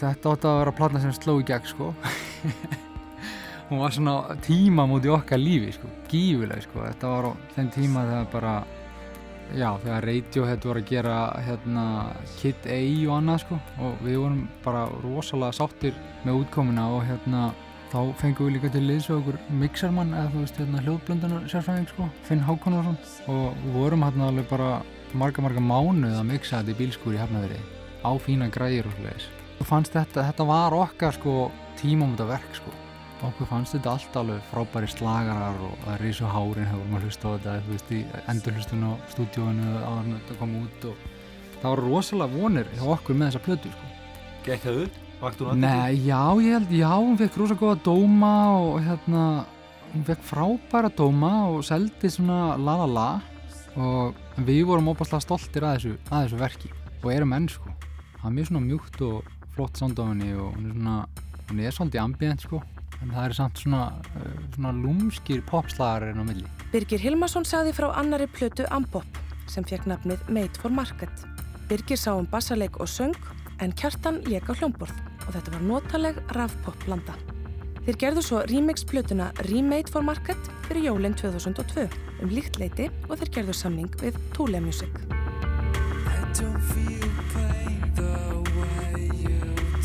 þetta átti að vera plata sem sló í gegn sko. <laughs> Hún var svona tíma múti okkar lífi sko, gífuleg sko. Þetta var á þeim tíma þegar bara já, þegar Radiohead voru að gera hérna Kid A og annað sko. Og við vorum bara rosalega sáttir með útkomuna og hérna þá fengum við líka til liðs og okkur mixermann eða þú veist hérna hljóðblöndunar sérfræðing sko Finn Hákonarsson og við vorum hérna alveg bara marga marga mánuð að mixa þetta í bílskúr í Hafnaveri á fína græðir og svoleiðis. Fannst þetta, þetta var okkar sko tímamönda verk sko. Okkur fannst þetta allt alveg frábæri slagarar og það risu hárin hefur maður hlusta á þetta, þú veist, í endurhlustun á stúdíóinu en þetta kom út og það var rosalega vonir hjá okkur með þessa plötu sko. Gekk það upp? Vakti hún Nei, já, ég held, já, hún fekk rosa góða dóma og hérna, hún fekk frábæra dóma og seldi svona la la la og við vorum óbærslega stoltir að þessu, að þessu verki og erum enn sko. Það er mjög svona mjúkt og flott sound á henni og hún er svona, hún er svolítið ambient sko, en það er samt svona, uh, svona lúmskir popslagar en á milli. Birgir Hilmarsson sagði frá annari plötu Ambop sem fekk nafnið Made for Market. Birgir sá um bassaleik og söng en Kjartan lék á hljómborð og þetta var notaleg rafpop blanda. Þeir gerðu svo remix plötuna Remade for Market fyrir jólinn 2002 um líkt leiti og þeir gerðu samning við Thule Music.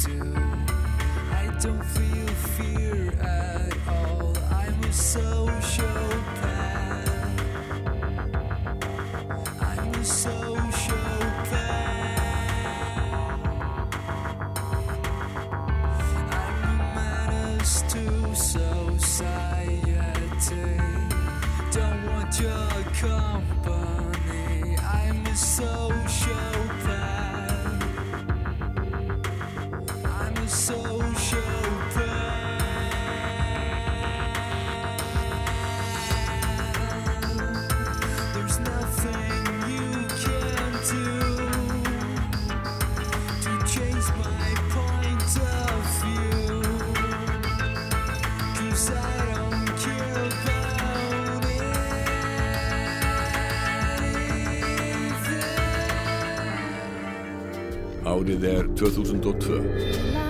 Do. I don't feel fear at er 2002.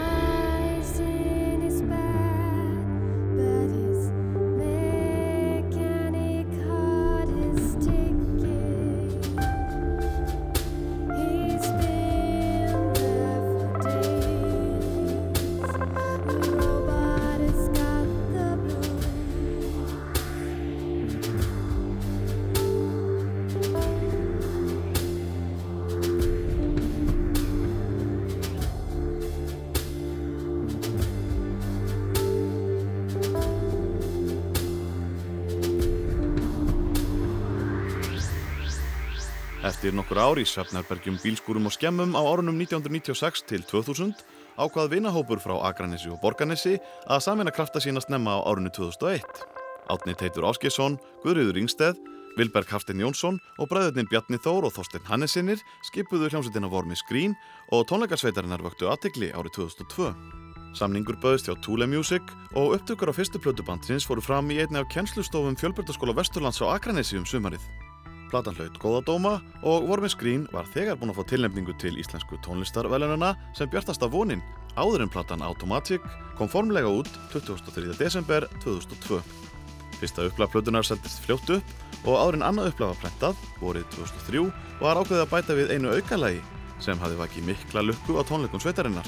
nokkur ár í Svefnarbergjum bílskúrum og skemmum á árunum 1996 til 2000 ákvað vinahópur frá Akranesi og Borganesi að samina krafta sína snemma á árunni 2001. Átni Teitur Áskjesson, Guðrýður Ringsteð, Vilberg Hafstein Jónsson og bræðurnir Bjarni Þór og Þorstein Hannesinir skipuðu hljómsveitina Vormi Skrín og tónleikarsveitarinnar vöktu aðtegli árið 2002. Samningur böðist hjá Thule Music og upptökur á fyrstu plötubandsins fóru fram í einni af kennslustofum Fjölbjörnskóla Vesturlands á Akranesi um sumarið. Platan hlaut góða dóma og Vormi Skrín var þegar búin að fá tilnefningu til íslensku tónlistarvelununa sem bjartasta vonin áður en platan Automatic kom formlega út 23. desember 2002. Fyrsta upplag plötunar seldist fljótt upp og áður en annað upplag var prentað, vorið 2003, var ákveðið að bæta við einu aukalagi sem hafði vakið mikla lukku á tónleikum sveitarinnar.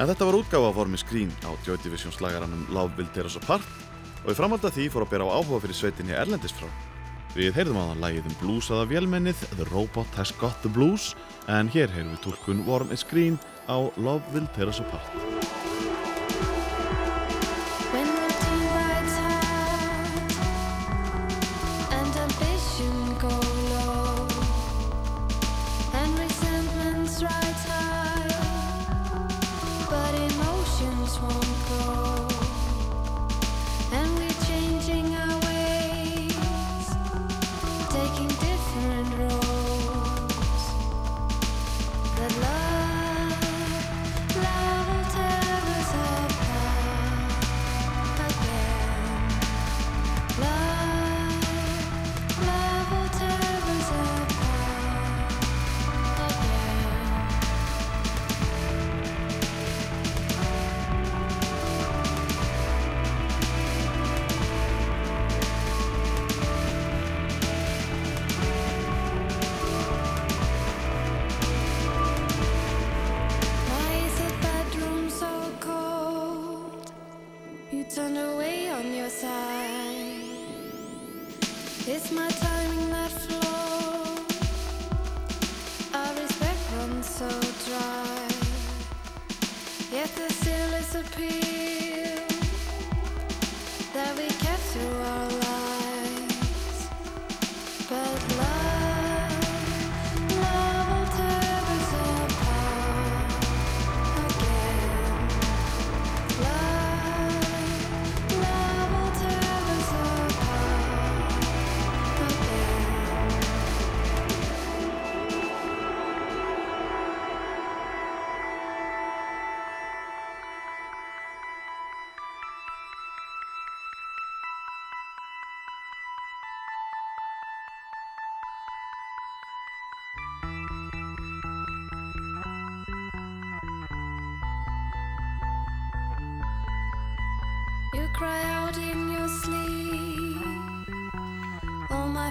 En þetta var útgáfa á Vormi Skrín á Joy Division slagaranum Love Will Tear Us Apart og í framhald af því fór að bera á áhuga fyrir sveitinni Erlendis frá. Við heyrðum á það lagið um bluesaða vélmennið The Robot Has Got The Blues en hér heyrum við tólkun Warm is Green á Love Will Tear Us Apart.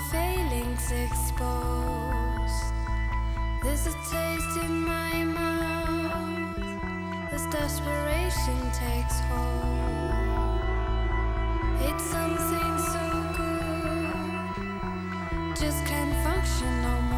Failings exposed. There's a taste in my mouth as desperation takes hold. It's something so good, just can't function no more.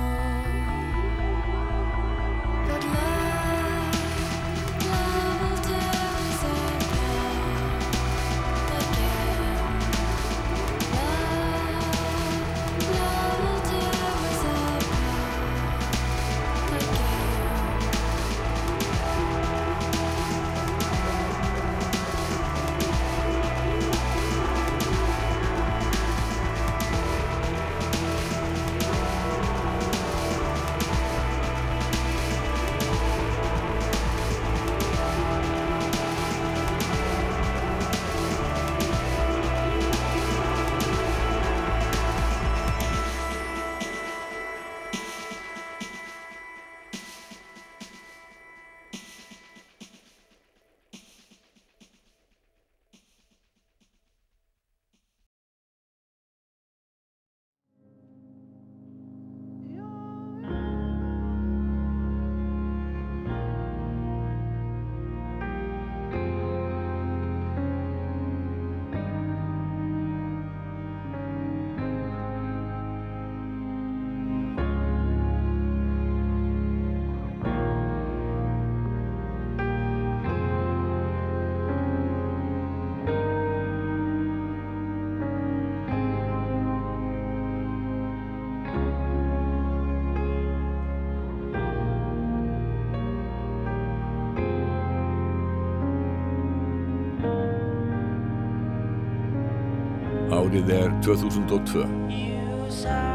Árið er 2002.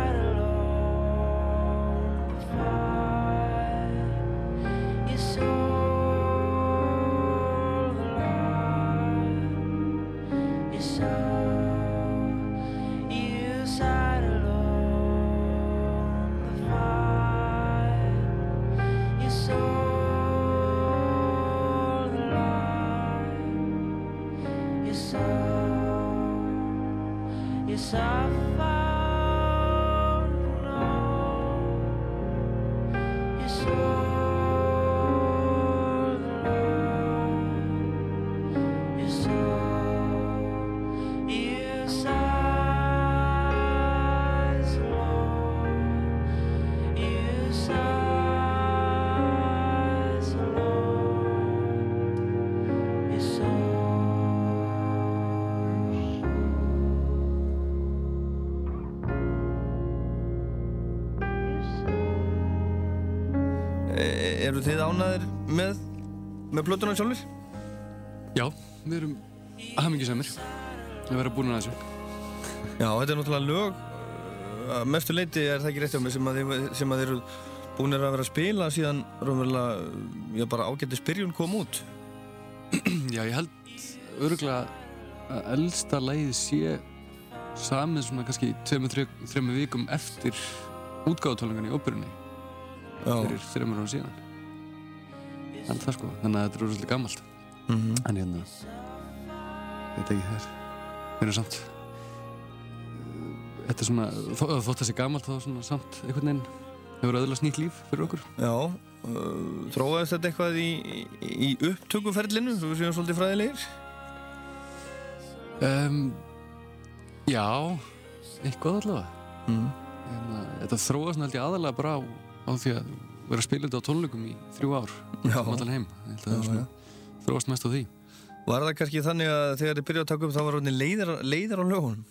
plötuna sjálfur? Já, við erum hamingisamir að vera búin að þessu. Já, þetta er náttúrulega lög mestu leiti er það ekki rétt hjá mig sem að þið eru búin að vera að spila síðan raunverulega, já bara ágættis byrjun kom út <clears throat> Já, ég held örgulega að elsta lagið sé samið svona kannski tveimur, þreimur vikum eftir útgáðutólingan í óperunni Já. fyrir þreimur ára síðan Er það sko, þannig að þetta er úrslega gammalt Mhm. en hérna þetta ekki þess við erum samt þetta er svona, þó, þótt það sé gammalt þá svona samt einhvern veginn hefur öðlast nýtt líf fyrir okkur Já, uh, þróaðist þetta eitthvað í, í, upptökuferlinu, við séum svolítið fræðilegir? um, Já, eitthvað allavega mm. hérna, Þetta þróast held ég aðalega bara á, á því að vera að spila þetta á tónleikum í þrjú ár Já. um allan heim. Það þróast mest á því. Var það kannski þannig að þegar þið byrjuðu að taka upp þá var orðin leiðir, leiðir á lögunum?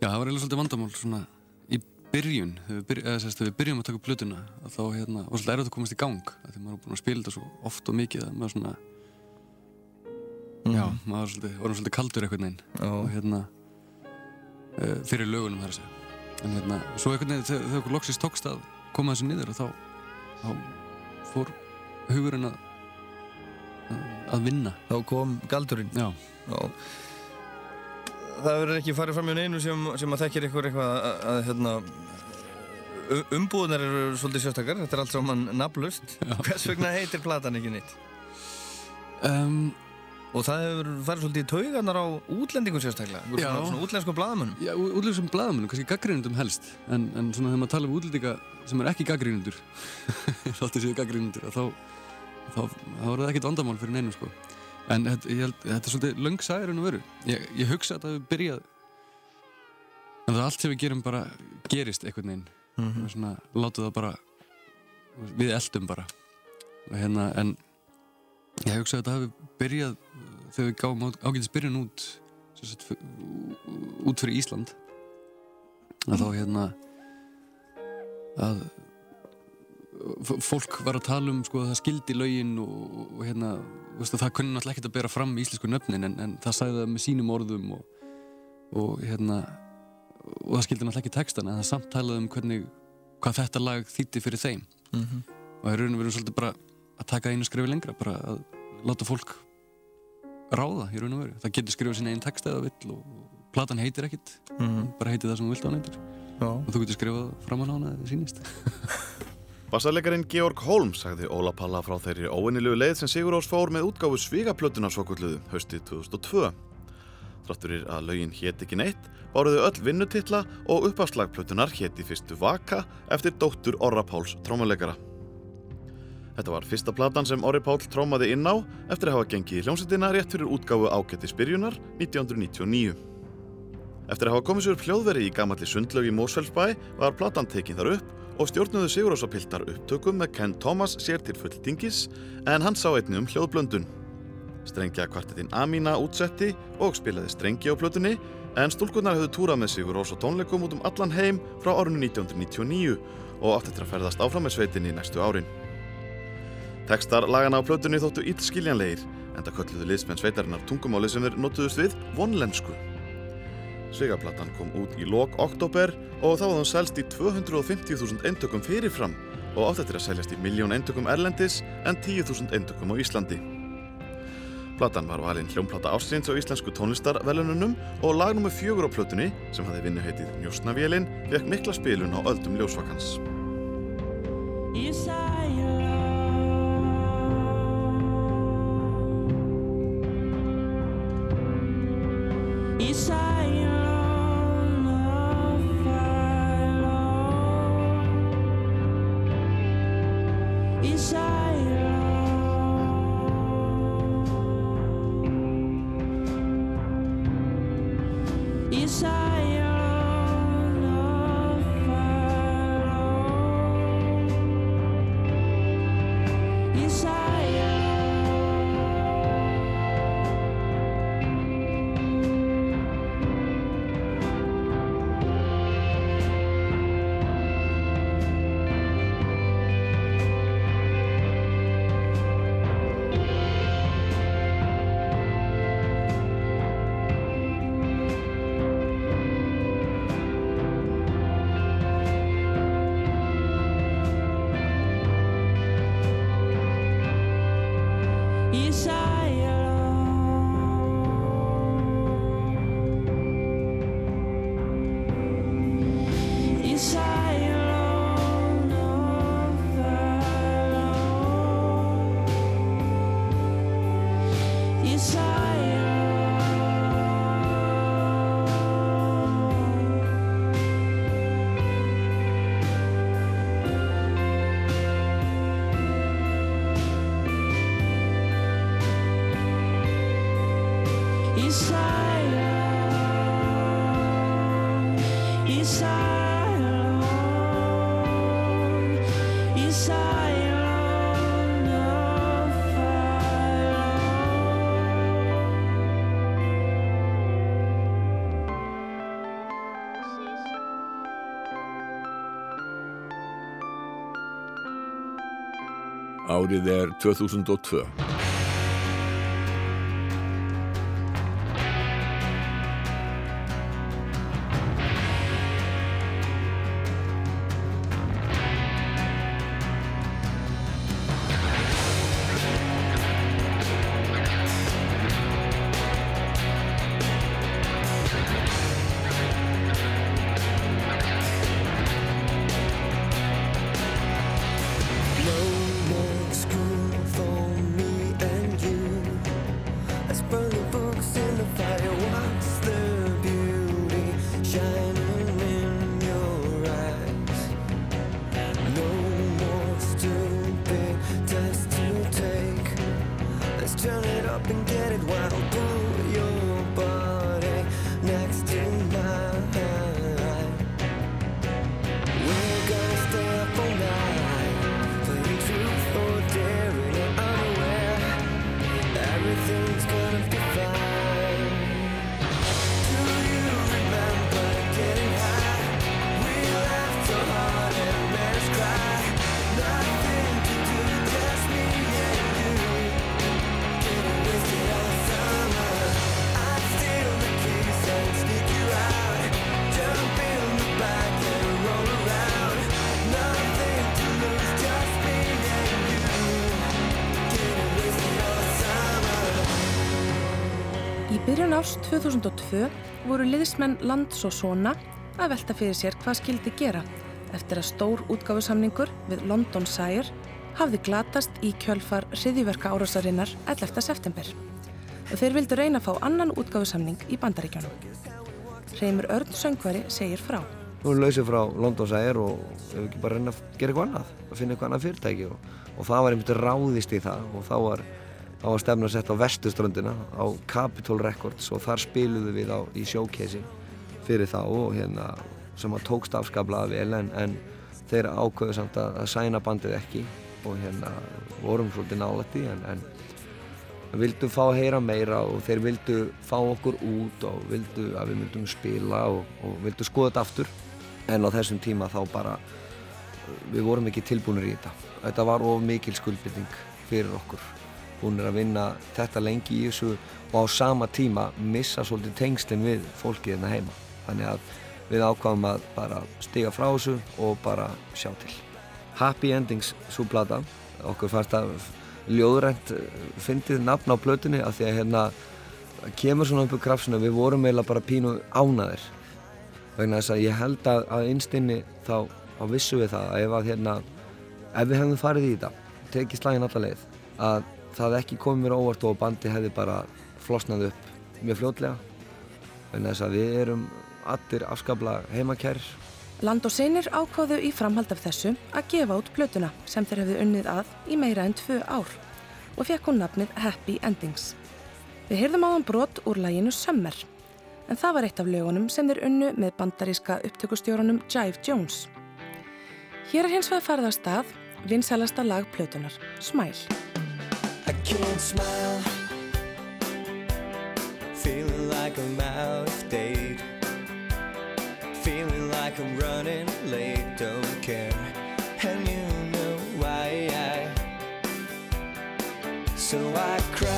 Já, það var eiginlega svolítið vandamál svona í byrjun, þegar við, byrj, eða, þegar við byrjum að taka upp plötuna að þá hérna, var svolítið erfitt að komast í gang því maður var búin að spila þetta svo oft og mikið að maður svona já, maður var svolítið, var svolítið kaldur einhvern veginn. Og hérna uh, fyrir lögunum þar að segja. En hérna, svo veginn þegar, þegar okkur loksist tókst að koma þessu niður og þá, þá fór hugurinn að að vinna. Þá kom galdurinn. Já, Já. Það verður ekki farið fram í neinu sem, sem að þekkir ykkur eitthvað að, að hérna umbúðunar eru svolítið sérstakar. Þetta er allt saman nafnlust hvers vegna heitir platan ekki neitt? Um, og það hefur farið svolítið í taugarnar á útlendingum sérstaklega. Svona, útlenskum blaðamönnum. Já, útlendingum blaðamönnum, kannski gaggrínundum helst. En, en svona þegar maður tala um útlendinga sem er ekki gaggrínundur svolítið <laughs> séu gaggrínundur þá, þá, þá er það ekkert vandamál fyrir neinu sko. en þetta, ég held, þetta er svolítið löng sæður en að veru. Ég, ég hugsa að það hefur byrjað en það allt sem við gerum bara gerist einhvern veginn. Mhm. við svona látum það bara við eldum bara. Hérna en ég hugsa að þetta hafi byrjað þegar við gáum ágætis byrjun út f- út fyrir Ísland að þá hérna að fólk var að tala um sko, að það skildi lögin og, og hérna veist, það kunni náttúrulega ekkert að bera fram íslensku nöfnin en, en það sagði það með sínum orðum og, og hérna og það skildi náttúrulega ekki textan en það samt talaði um hvernig hvað þetta lag þýtti fyrir þeim Mhm. og það er raun og verið svolítið bara að taka einu skrifi lengra bara að láta fólk ráða í raun og veru það getur skrifað sinni einn texta eða vill og platan heitir ekkit Mhm. bara heitir það sem þú vilt á Já. og þú getur skrifað fram á hana eða sínist <laughs> Bassalegarinn Georg Holm sagði Óla Palla frá þeirri óvinnilegu leið sem Sigur Ós fór með útgáfu Svígaplötuna svokvöldluðu haustið 2002. Þrátturir að lögin hétt ekki neitt, báruðu öll vinnutitla og uppafslagplötunar hétt í fyrstu Vaka eftir dóttur Orra Páls trómuleikara. Þetta var fyrsta platan sem Orri Pál trómaði inn á eftir að hafa gengið í hljómsveitina rétt fyrir útgáfu ágætti spyrjunar 1999. Eftir að hafa komið sér upp hljóðveri í gamalli sundlaug í Mósfellsbæ var platan tekin þar upp og stjórnuðu Sigurósapiltar upptökum með Ken Thomas sér til fulltingis en hann sá einni um hljóðblöndun. Strengja kvartetinn Amina útsetti og spilaði strengi á plötunni en stúlkurnar höfðu túrað með Sigurós og tónleikum út um allan heim frá árinu 1999 og átti eftir að ferðast áfram með sveitinni næstu árin. Tekstar lagana á plötunni þóttu illskiljanlegir en það kölluðu liðsmenn sveitarinnar tungumáli sem þeir notuðust við vonlensku. Svegaplatan kom út í lok oktober og þá var hún selst í 250.000 eintökum fyrirfram og átt eftir að seljast í miljón eintökum erlendis en 10.000 eintökum á Íslandi. Platan var valinn hljómplata ársins á íslensku tónlistarvelununum og lag nr. fjögur á plötunni, sem hafði vinnu heitið Njósnavélin, fekk mikla spilun á öldum ljósvakans. Árið er 2002. Árs 2002 voru liðsmenn Lands og Svona að velta fyrir sér hvað skildi gera eftir að stór útgáfusamningur við London Sire hafði glatast í kjölfar hriðjverka árásarinnar 11. september og þeir vildu reyna að fá annan útgáfusamning í bandaríkjónum. Reymur Örn Söngvari segir frá. Nú erum lausið frá London Sæðir og við ekki bara reyna að gera eitthvað annað, að finna eitthvað annað fyrirtæki og, og það var einmitt ráðist í það og þá var, þá var stefna sett á vestuströndina á Capitol Records og þar spiluðu við á, í showcase fyrir þá og hérna sem að tókst afskaplega vel en, en þeir ákveðu samt að, að sæna bandið ekki og hérna vorum svolítið nálætti en, en vildu fá að heyra meira og þeir vildu fá okkur út og vildu að við myndum spila og, og vildu skoða þetta aftur. En á þessum tíma þá bara við vorum ekki tilbúinir í þetta. Þetta var of mikil skuldbytting fyrir okkur búinir að vinna þetta lengi í þessu og á sama tíma missa svolítið tengslinn við fólkið hérna heima. Þannig að við ákváðum að bara stiga frá þessu og bara sjá til. Happy Endings svo plata. Okkur fannst að ljóðrænt eh, fyndið nafn á plötunni af því að hérna kemur svona upp úr krafsinu. Við vorum eiginlega bara pínu ánaðir vegna þess að ég held að, að innstinni þá, þá vissu við það að ef að hérna ef við hefðum farið í þetta tekið slægin alla leið að það ekki komið mér óvart og bandi hefði bara flosnað upp mjög fljótlega vegna þess að við erum allir afskaplega heimakærir Land og Seinir ákváðu í framhald af þessu að gefa út plötuna sem þeir hefðu unnið að í meira en tvö ár og fekk hún nafnið Happy Endings. Við heyrðum á hann brot úr læginu Summer en það var eitt af lögunum sem þeir unnu með bandaríska upptökustjórunum Jive Jones. Hér er hins vegar farið að stað vinsælasta lag plötunar, Smile. I can't smile. Feeling like I'm out of date. Feeling like I'm running late, don't care. And you know why I. So I cry.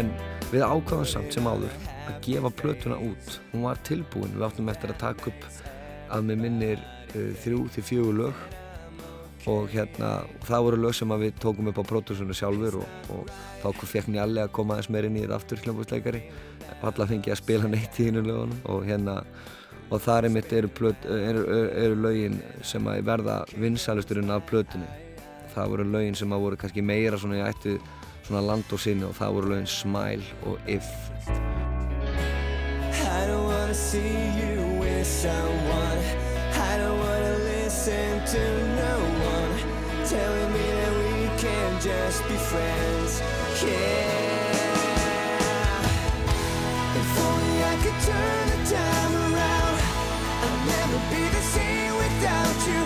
En við ákváðum samt sem áður að gefa plötuna út. Hún var tilbúin, við áttum eftir að taka upp að með minnir þrjú til fjögur lög. Og hérna, það voru lög sem við tókum upp á pródúsunu sjálfur og, og þá fekk Njalli að koma aðeins meir inn í þetta aftur hljómbúsleikari, alla fengi að spila neitt í hinu lögunum og hérna og þar eru, plöt, eru, eru, eru lögin sem að verða vinsælusturinn af plötunni. Það voru lögin sem að voru kannski meira svona í ættu svona land og sinni og það voru lögin Smile og If. I don't wanna see you with someone. Listen to no one telling me that we can just be friends. Yeah. If only I could turn the time around, I'd never be the same without you.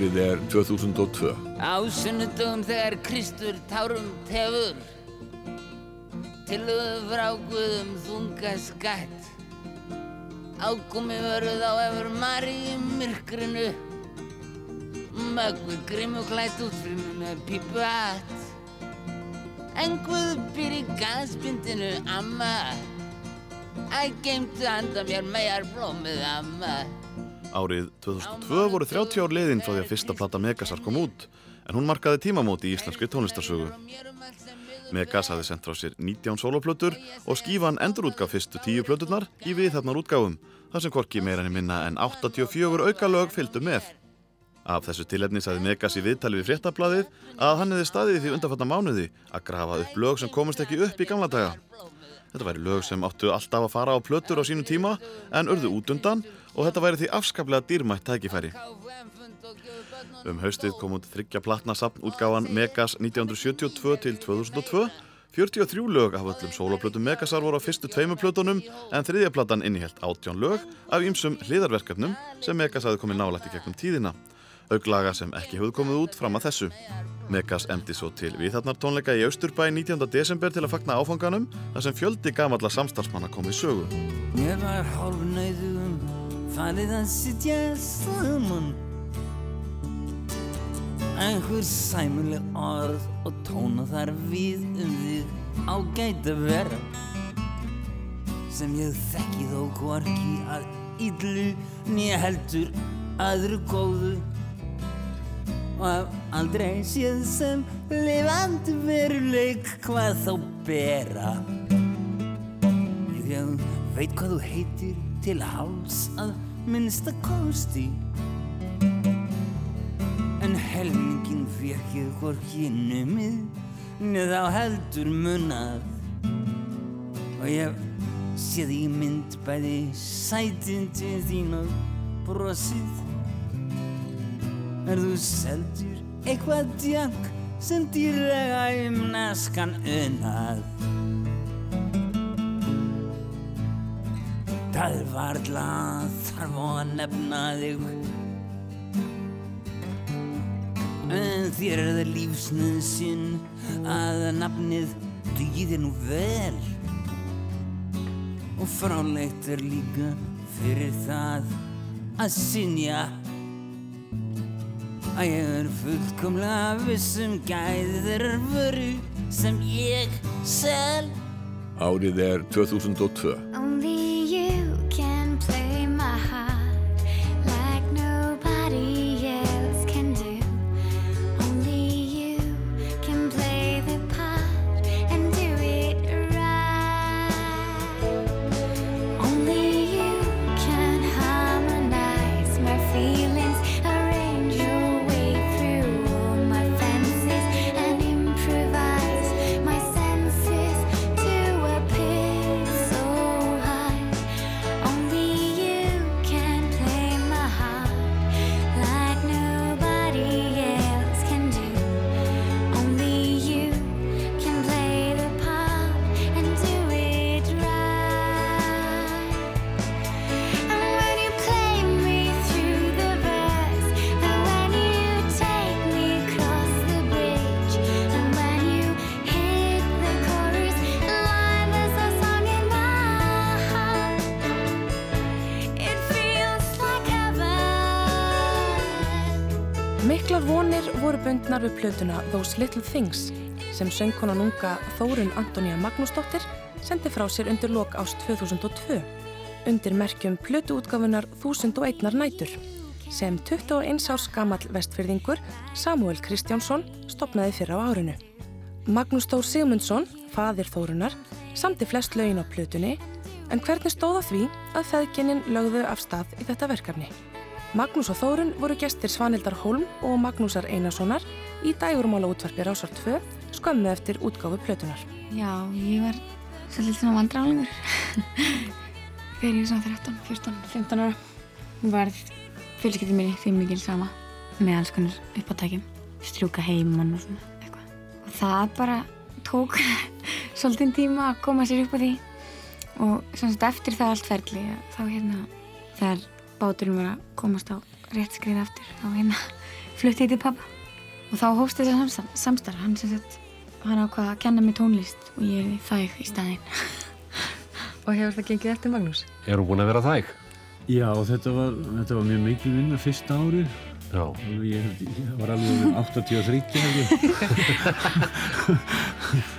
Árið er 2002. Á sunnudögum þegar Kristur tárum tefur Tilöðu frá Guðum þunga skatt. Ákomi verið á efur Mari í myrkrinu Möggu grimmu klætt út fyrir mig með pípu hatt. En Guð býr í gasbindinu amma Æ, geimtu handa mér megar blómið amma Árið 2002 voru 30 ár liðin frá því að fyrsta plata Megasar kom út en hún markaði tímamóti í íslenskri tónlistarsögu. Megas hafði sendt frá sér 19 soloplötur og skífan endurútgaf fyrstu 10 plöturnar í viðhafnar útgáfum þar sem korki meira henni minna en 84 aukalög fylgdu með. Af þessu tilefni sagði Megas í viðtali við fréttablaðið að hann hefði staðið því undanfatna mánuði að grafa upp lög sem komast ekki upp í gamla daga. Þetta væri lög sem áttu alltaf að fara á plötur á sínum tíma en urðu út undan og þetta væri því afskaplega dýrmætt tækifæri. Um haustið kom út þryggja platna sapnútgáfan Megas 1972 til 2002. 43 lög af öllum soloplötum Megasar voru á fyrstu tveimu plötunum en þriðja platan innihjalt 18 lög af ýmsum hliðarverkefnum sem Megas hafði komið nálægt í gegnum tíðina. Auglaga sem ekki hefðu komið út fram að þessu. Megas emdi svo til viðharnar tónleika í Austurbæ 19. desember til að fagna áfanganum þar sem fjöldi gamalla samstarfsmanna kom í sögu. Mér var hálf nöyðum farið að sitja saman Einhver sæmuleg orð og tóna þar við um þig ágætt að vera sem ég þekki þó hvorki að illu nýja heldur aðru góðu og haf aldrei séð sem lifandi veruleik hvað þá bera. Ég veit hvað þú heitir til háls að minnsta kosti. En helmingin ég hvorki numið neða á heldur munað Og ég sé því mynd bæði sætin til þín og brosið Er þú seldur eitthvað djank sem dýrlega um naskan unnað Það er varla þarf að nefna þig. En þér er það lífsnöðsinn að nafnið dugir nú vel. Og fráleitt er líka fyrir það að synja Að ég er fullkomlega vissum gæði þeirrar vöru sem ég sel Árið er 2002. plötuna Those Little Things sem söngkonan unga Þórun Antonia Magnúsdóttir sendi frá sér undir lok ást 2002 undir merkjum plötuútgafunar 1001 nætur sem 21 árs gamall vestfyrðingur Samuel Kristjánsson stopnaði fyrra á árinu. Magnús Þór Sigmundsson, fadir Þórunar, samti flest lögin á plötunni en hvernig stóða því að feðginnin lögðu af stað í þetta verkefni. Magnús og Þórun voru gestir Svanildar Holm og Magnúsar Einarssonar í dægurmála útvarpi Rásar 2 skömmu eftir útgáfu plötunar. Já, ég var svolítið svona vandrálingur <laughs> þegar ég var svona 13, 14, 15 ára. Hún var fjölskyldið minni því mikil sama með alls konar uppátækjum, strjúka heimann og svona eitthvað. Og það bara tók <laughs> svolítið tíma að koma sér upp á því og sagt eftir það allt ferli þá hérna þegar báturinn var að komast á rétt skrið aftur þá hérna <laughs> flutti ég til pappa og þá hófst þessi samstarf, samstarf. hann sem sagt hann ákvað að kenna mér tónlist og ég er þæg í staðinn <laughs> Og hefur það gengið eftir Magnús? Er hún búin að vera þæg? Já, þetta var, þetta var mjög mikil vinna fyrsta árið. Já. Ég, ég var alveg um 83 held ég. <laughs>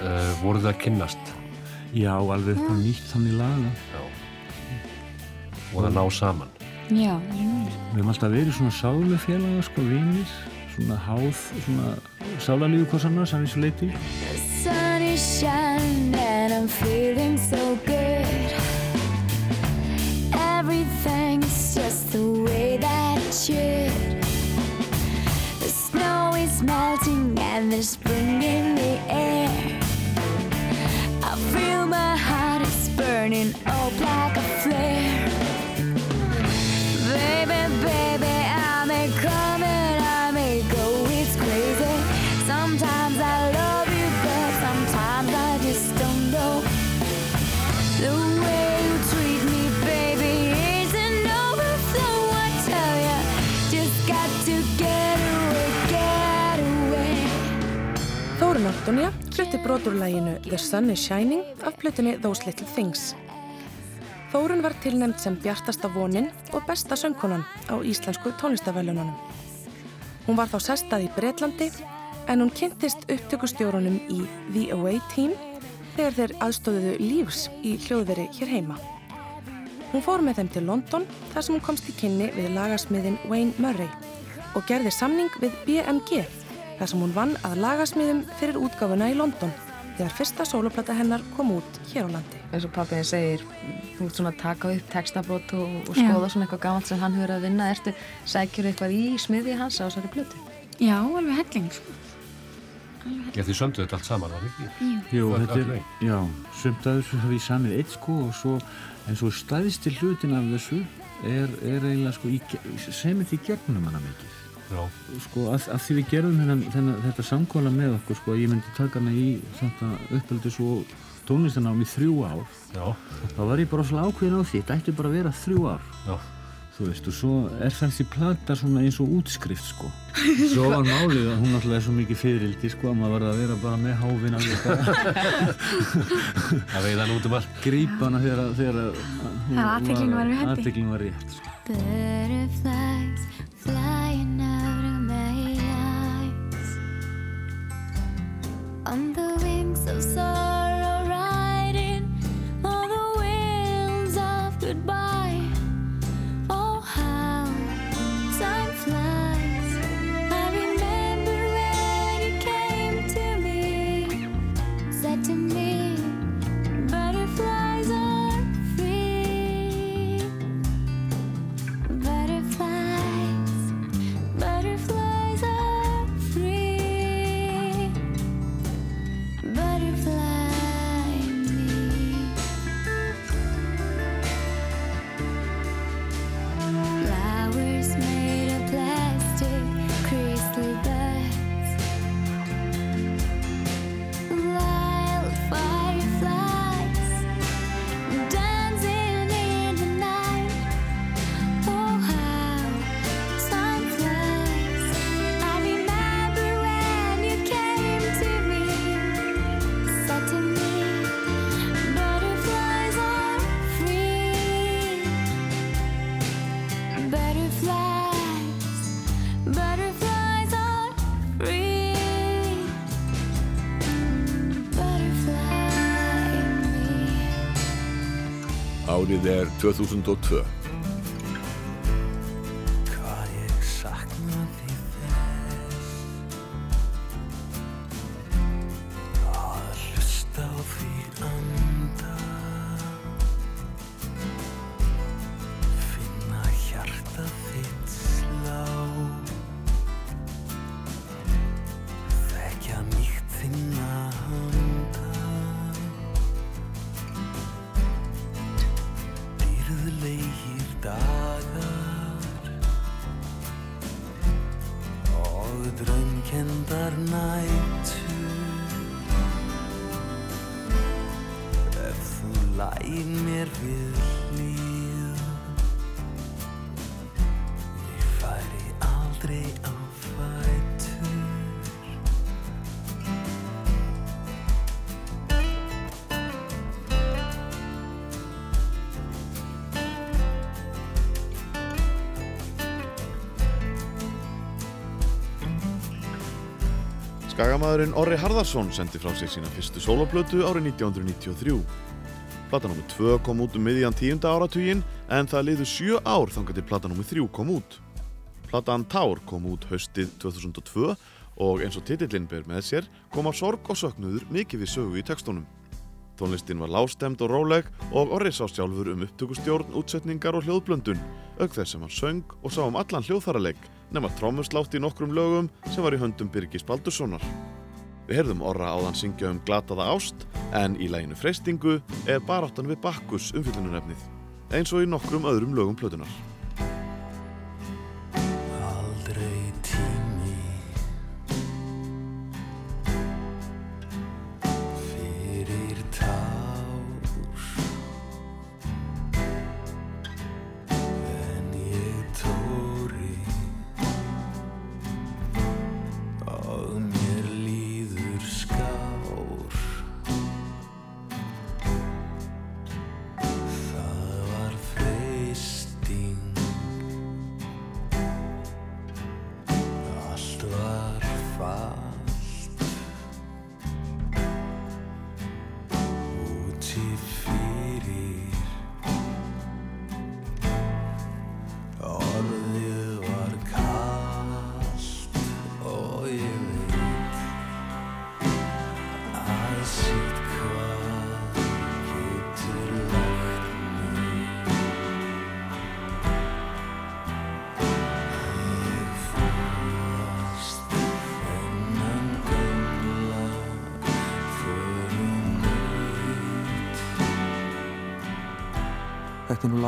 Uh, voru það að kynnast? Já, alveg upp á nýtt þannig laga. Já. Og það ná saman? Já, það er núna Við hefum alltaf verið svona sálufélaga, sko, vinir, svona háð, svona sálarlífu hvers annars, að þessu leiti. The sun is shining and I'm feeling so good. Everything's just the way that it should. The snow is melting and there's spring in the air. I feel my heart is burning up like a flare. Baby, baby, Antonia flutti broturlæginu The Sun is Shining af plötunni Those Little Things. Þórun var tilnæmt sem bjartasta vonin og besta söngkonan á íslensku tónlistavælununum. Hún var þá sestað í Bretlandi en hún kynntist upptökustjórunum í The Away Team þegar þeir aðstóðuðu lífs í hljóðveri hér heima. Hún fór með þeim til London þar sem hún komst í kynni við lagasmiðin Wayne Murray og gerði samning við BMG þar sem hún vann að lagasmiðum fyrir útgáfuna í London þegar fyrsta sóloplata hennar kom út hér á landi. eins og pappiðin segir þú ert svona að taka upp textabrót og, og Já. skoða svona eitthvað gammalt sem hann hefur að vinna ertu sækjur eitthvað í smiði hans á þessari plötu Já, alveg helling sko. Já, þið söndu þetta allt saman, var það ekki? Jú, þetta er, já, að þessu ég samið eitt sko og svo, en svo stæðsti hlutin af þessu er, er eiginlega sko, í ge- sem þetta í gegnum hana mikið. Sko, að, að því við gerum þennan, þennan, þetta samkóla með okkur, sko, að ég myndi taka hana í þetta uppeldis og tónlistanám í þrjú ár. Já. Þá var ég bara svolítið ákveðin á því, þetta ætti bara að vera þrjú ár. Já. Þú veist, og svo er þessi plata svona eins og útskrift, sko. <laughs> Svo var málið að hún alltaf er svo mikið fyririldi, sko, að maður var að vera bara með bara. <laughs> Að veiða hann út um allt. Grípa hana þegar, að- þegar að- hún Að athyglin var hendi. Athyglin var rétt, On the wings of sorrow 2002. Skagamaðurinn Orri Harðarsson sendi frá sér sína fyrstu soloplötu árið 1993. Plata nr. 2 kom út um miðjan tíunda áratugin en það liðu sjö ár þangar til plata nr. 3 kom út. Platan Tár kom út haustið 2002 og eins og titillinn ber með sér koma sorg og söknuður mikið við sögu í textunum. Tónlistin var lástemt og róleg og Orri sá sjálfur um upptökustjórn, útsetningar og hljóðblöndun, auk þess sem hann söng og sá um allan hljóðfæraleg, nema trómuslátt í nokkrum lögum sem var í höndum Birgis Baldurssonar. Við heyrðum Orra áðan syngja um glataða ást, en í læginu Freistingu er baráttan við Bakkus umfyllunarefnið, eins og í nokkrum öðrum lögum plötunar.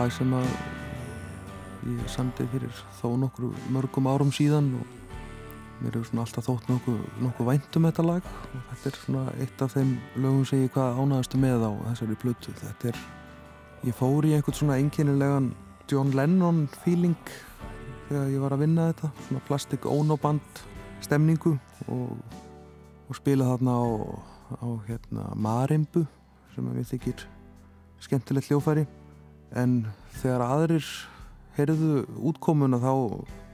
Lag sem að ég samdi fyrir þó nokkru mörgum árum síðan og mér hefur svona alltaf þótt nokkuð nokku vænt um þetta lag. Og þetta er svona eitt af þeim lögum sem ég hvað ánægastu með á þessari plötu. Þetta er, ég fór í einhvern svona einkennilegan John Lennon feeling þegar ég var að vinna þetta, svona plastik ónóband stemningu og, og spila þarna á, á hérna, marimbu sem að við þykir skemmtilegt hljófæri en þegar aðrir heyrðu útkomuna þá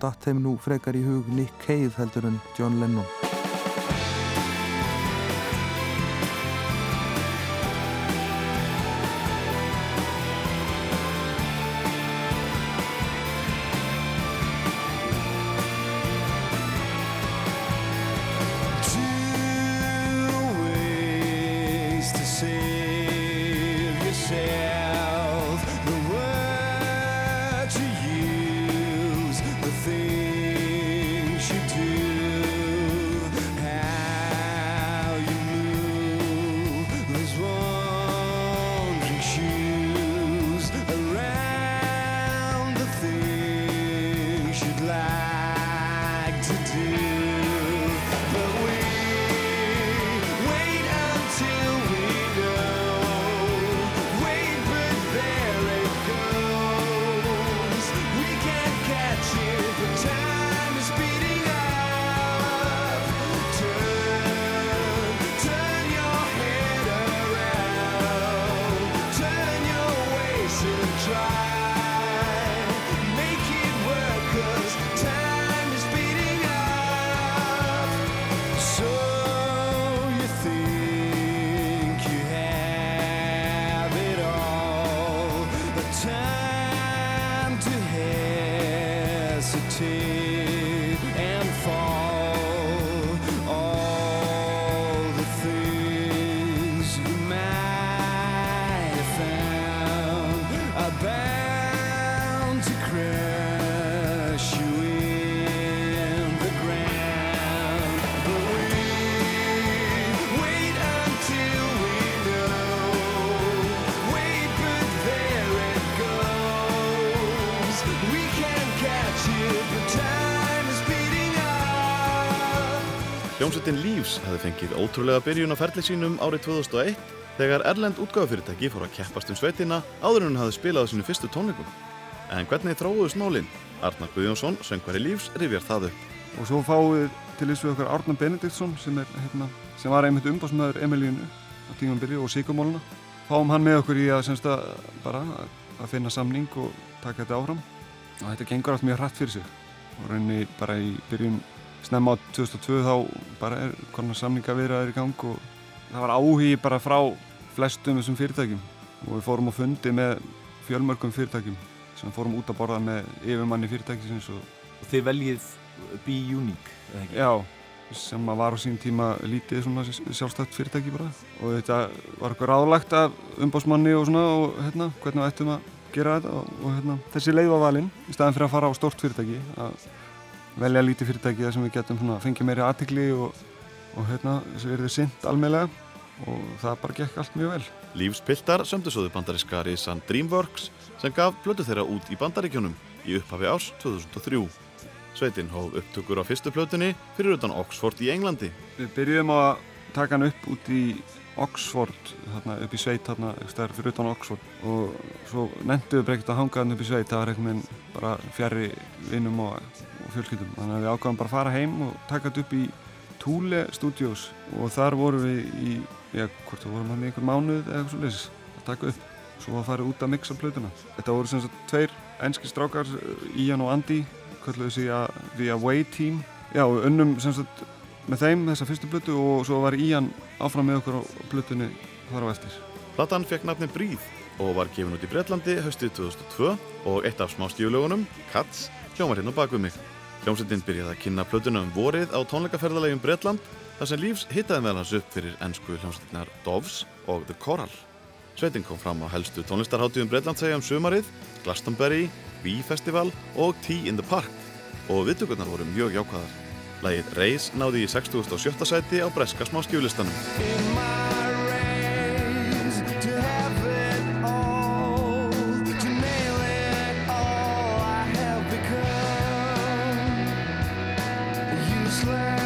datt þeim nú frekar í hug Nick Cave heldur en John Lennon Hljómsveitin Leaves hefði fengið ótrúlega byrjun á ferli sínum árið 2001 þegar Erlend útgáfufyrirtæki fór að keppast um sveitina áður en hún hafði spilað á sínu fyrstu tónleikum. En hvernig þróuðust málinn? Arnar Guðjónsson, söngvari Leaves, rifjar það upp. og svo fáum við til þessu okkar Árna Benediktsson sem, er, hérna, sem var einmitt umbásmaður Emilínu á tímanbyrju og Sigurmóluna fáum hann með okkur í að, að, bara, að finna samning og taka þetta áfram og þetta gengur allt mjög hratt fyrir sig og rauninni bara í byrjun snemma á 2002 þá bara er konar samninga viðraður í gang og það var áhugi bara frá flestum þessum fyrirtækjum. Og við fórum á fundi með fjölmörgum fyrirtækjum sem fórum út að borða með yfirmanni fyrirtækisins og Og þið veljið Be Unique, eða ekki? Já, sem var á sín tíma lítið svona sjálfstætt fyrirtæki bara. Og þetta var eitthvað ráðlagt af umbásmanni og svona og hérna hvernig ættum að gera þetta. Og, og hérna þessi leið var valinn í staðan fyrir að fara á stórt fyrirtæki að velja lítið fyrirtæki þar sem við getum svona fengið meiri aðtikli og, og hérna þessu verður sint almeinlega og það bara gekk allt mjög vel. Leaves piltar sömdu svoðu bandaríska risan Dreamworks sem gaf plötu þeirra út í bandaríkjunum í upphafi árs 2003. Sveitin hóð upptökur á fyrstu plötunni fyrir utan Oxford í Englandi. Við byrjuðum á að taka hann upp út í Oxford, þarna upp í sveit þarna, ekki stær fyrir utan Oxford og svo nefnduðu bara ekkert að hanga hann upp í sveit það var einhvern veginn bara fjari vinnum og, og fjölskyldum. Þannig að við ákvæðum bara að fara heim og taka þetta upp í Thule Studios. Og þar vorum við í, já, hvort það vorum hann í einhver mánuð eða eitthvað svo leiðis að taka upp. Svo var farið út að mixa plötuna. Þetta voru sem sagt tveir enski strákar Ian og Andy, kalluðu sig að The Away Team. Já, og unnum sem sagt með þeim þessa fyrstu plötu og svo var Ian áfram með okkur á plötunni þar á eftir. Platan fekk nafni Bríð og var gefin út í Breitlandi haustið 2002 og eitt af smá stíflögunum, Cats, hljómar hérna á baku mig. Hljómsveitin byrjaði að kynna plötuna um vorið á tónleikaferðalegi um Breitland þar sem Lífs hittaði meðal hans upp fyrir ennsku hljómsveitinar Doves og The Coral. Sveitin kom fram á helstu tónlistarháttíðum Breitlandsegja um sumarið, Glastonbury, Bee-festival og Tea in the Park og viðtökurnar voru mjög jákvæðar. Lægið Reis náði í 67. sæti á breska smáskjöflistanum. A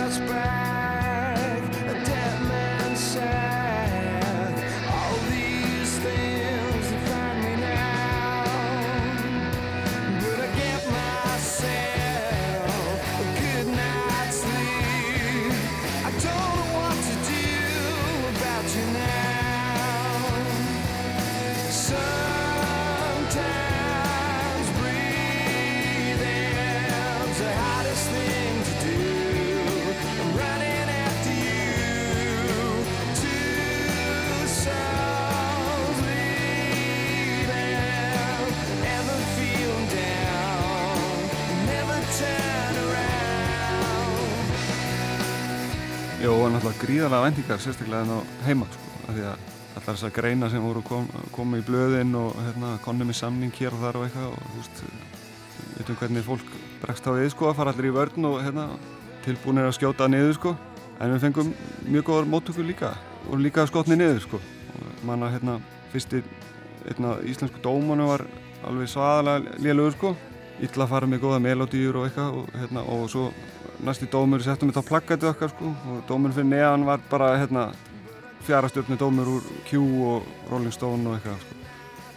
gríðarlega vendingar, sérstaklega en á heima, sko, af því að allar þessar greina sem voru kom, koma í blöðin og hérna, konni með samning hér og þar og eitthvað og þú veist, veitum hvernig fólk bregst á við, sko, að fara allir í vörn og hérna, tilbúinir að skjóta niður, sko, en við fengum mjög góðar móttökur líka og líka skotni niður, sko, og manna, hérna, fyrsti, hérna, íslensku dómanu var alveg svaðalega lélugur, sko, illa að fara með góða melodýr og eitthvað og, hérna, og svo næsti dómur settum við þá plakatið okkar sko og dómur fyrir neðan var bara hérna fjarastjörnu dómur úr Q og Rolling Stone og eitthvað sko.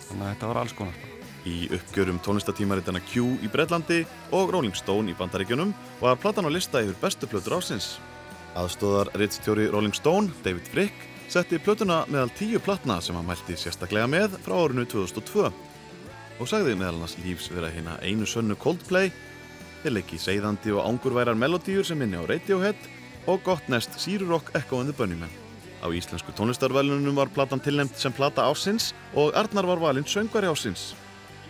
Þannig að þetta var alls konar. Í uppgjörum tónlistatímaritana Q í Breitlandi og Rolling Stone í Bandaríkjunum var platan á lista yfir bestu plötur ásins. Aðstóðar rittstjóri Rolling Stone, David Frick, setti plötuna meðal tíu platna sem hann mælti sérstaklega með frá árinu 2002 og sagði meðal hans lífs vera hérna einu sönnu Coldplay, leiki seiðandi og ángurværar melodíur sem minni á Radiohead og gott nest sírurokk Echo and the Bunnymen. Á íslensku tónlistarvelunum var platan tilnæmt sem plata ásins og Arnar var valinn söngvari ásins.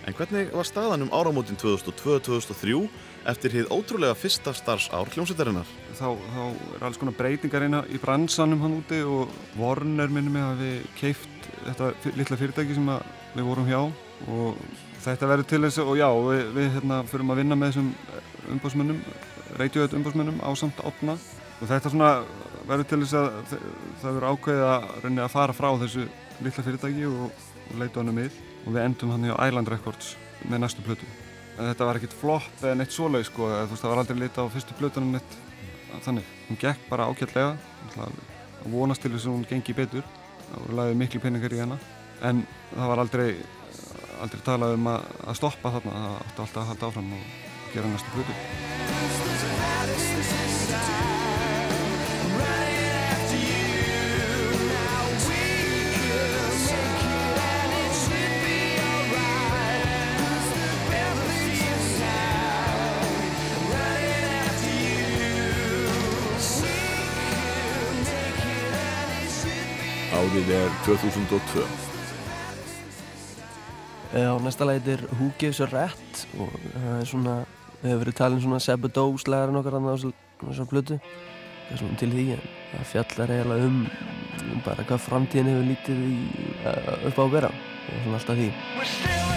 En hvernig var staðan um áramótin 2002-2003 eftir hið ótrúlega fyrsta starfsár hljómsveitarinnar? Þá, þá er alls konar breytingar hérna í bransanum hann úti og Warner minnum mig að við keift þetta litla fyrirtæki sem við vorum hjá og þetta verður til þess og já, við, við hérna fyrum að vinna með þessum umbásmönnum, reytjöðut umbásmönnum á samt átna og þetta svona verður til þess að það verður ákveðið að reyna að fara frá þessu litla fyrirtæki og, og leita hann um við og við endum hann hjá Island Records með næstu plötu. En þetta var ekkert flopp eða neitt svoleið sko, eða, þú veist það var aldrei litið á fyrstu plötunum neitt þannig. Hún gekk bara náttúrulega að vonast til þess að hún gengi betur. Það voru lagðið miklu peningar í hana, en það var aldrei, aldrei talað um að, að stoppa þarna, það átti alltaf að halda áfram og gera næstu plötu. Árið er 2002. Já, næsta lagið er Who Gives a Rat og það er svona, það hefur verið talin svona Sebadó slagarinn okkar annað á þessu- á þessar plötu. Það er svona til því en það fjallar eiginlega um, um bara hvað framtíðin hefur lítið í, uh, upp á að vera og svona alltaf því.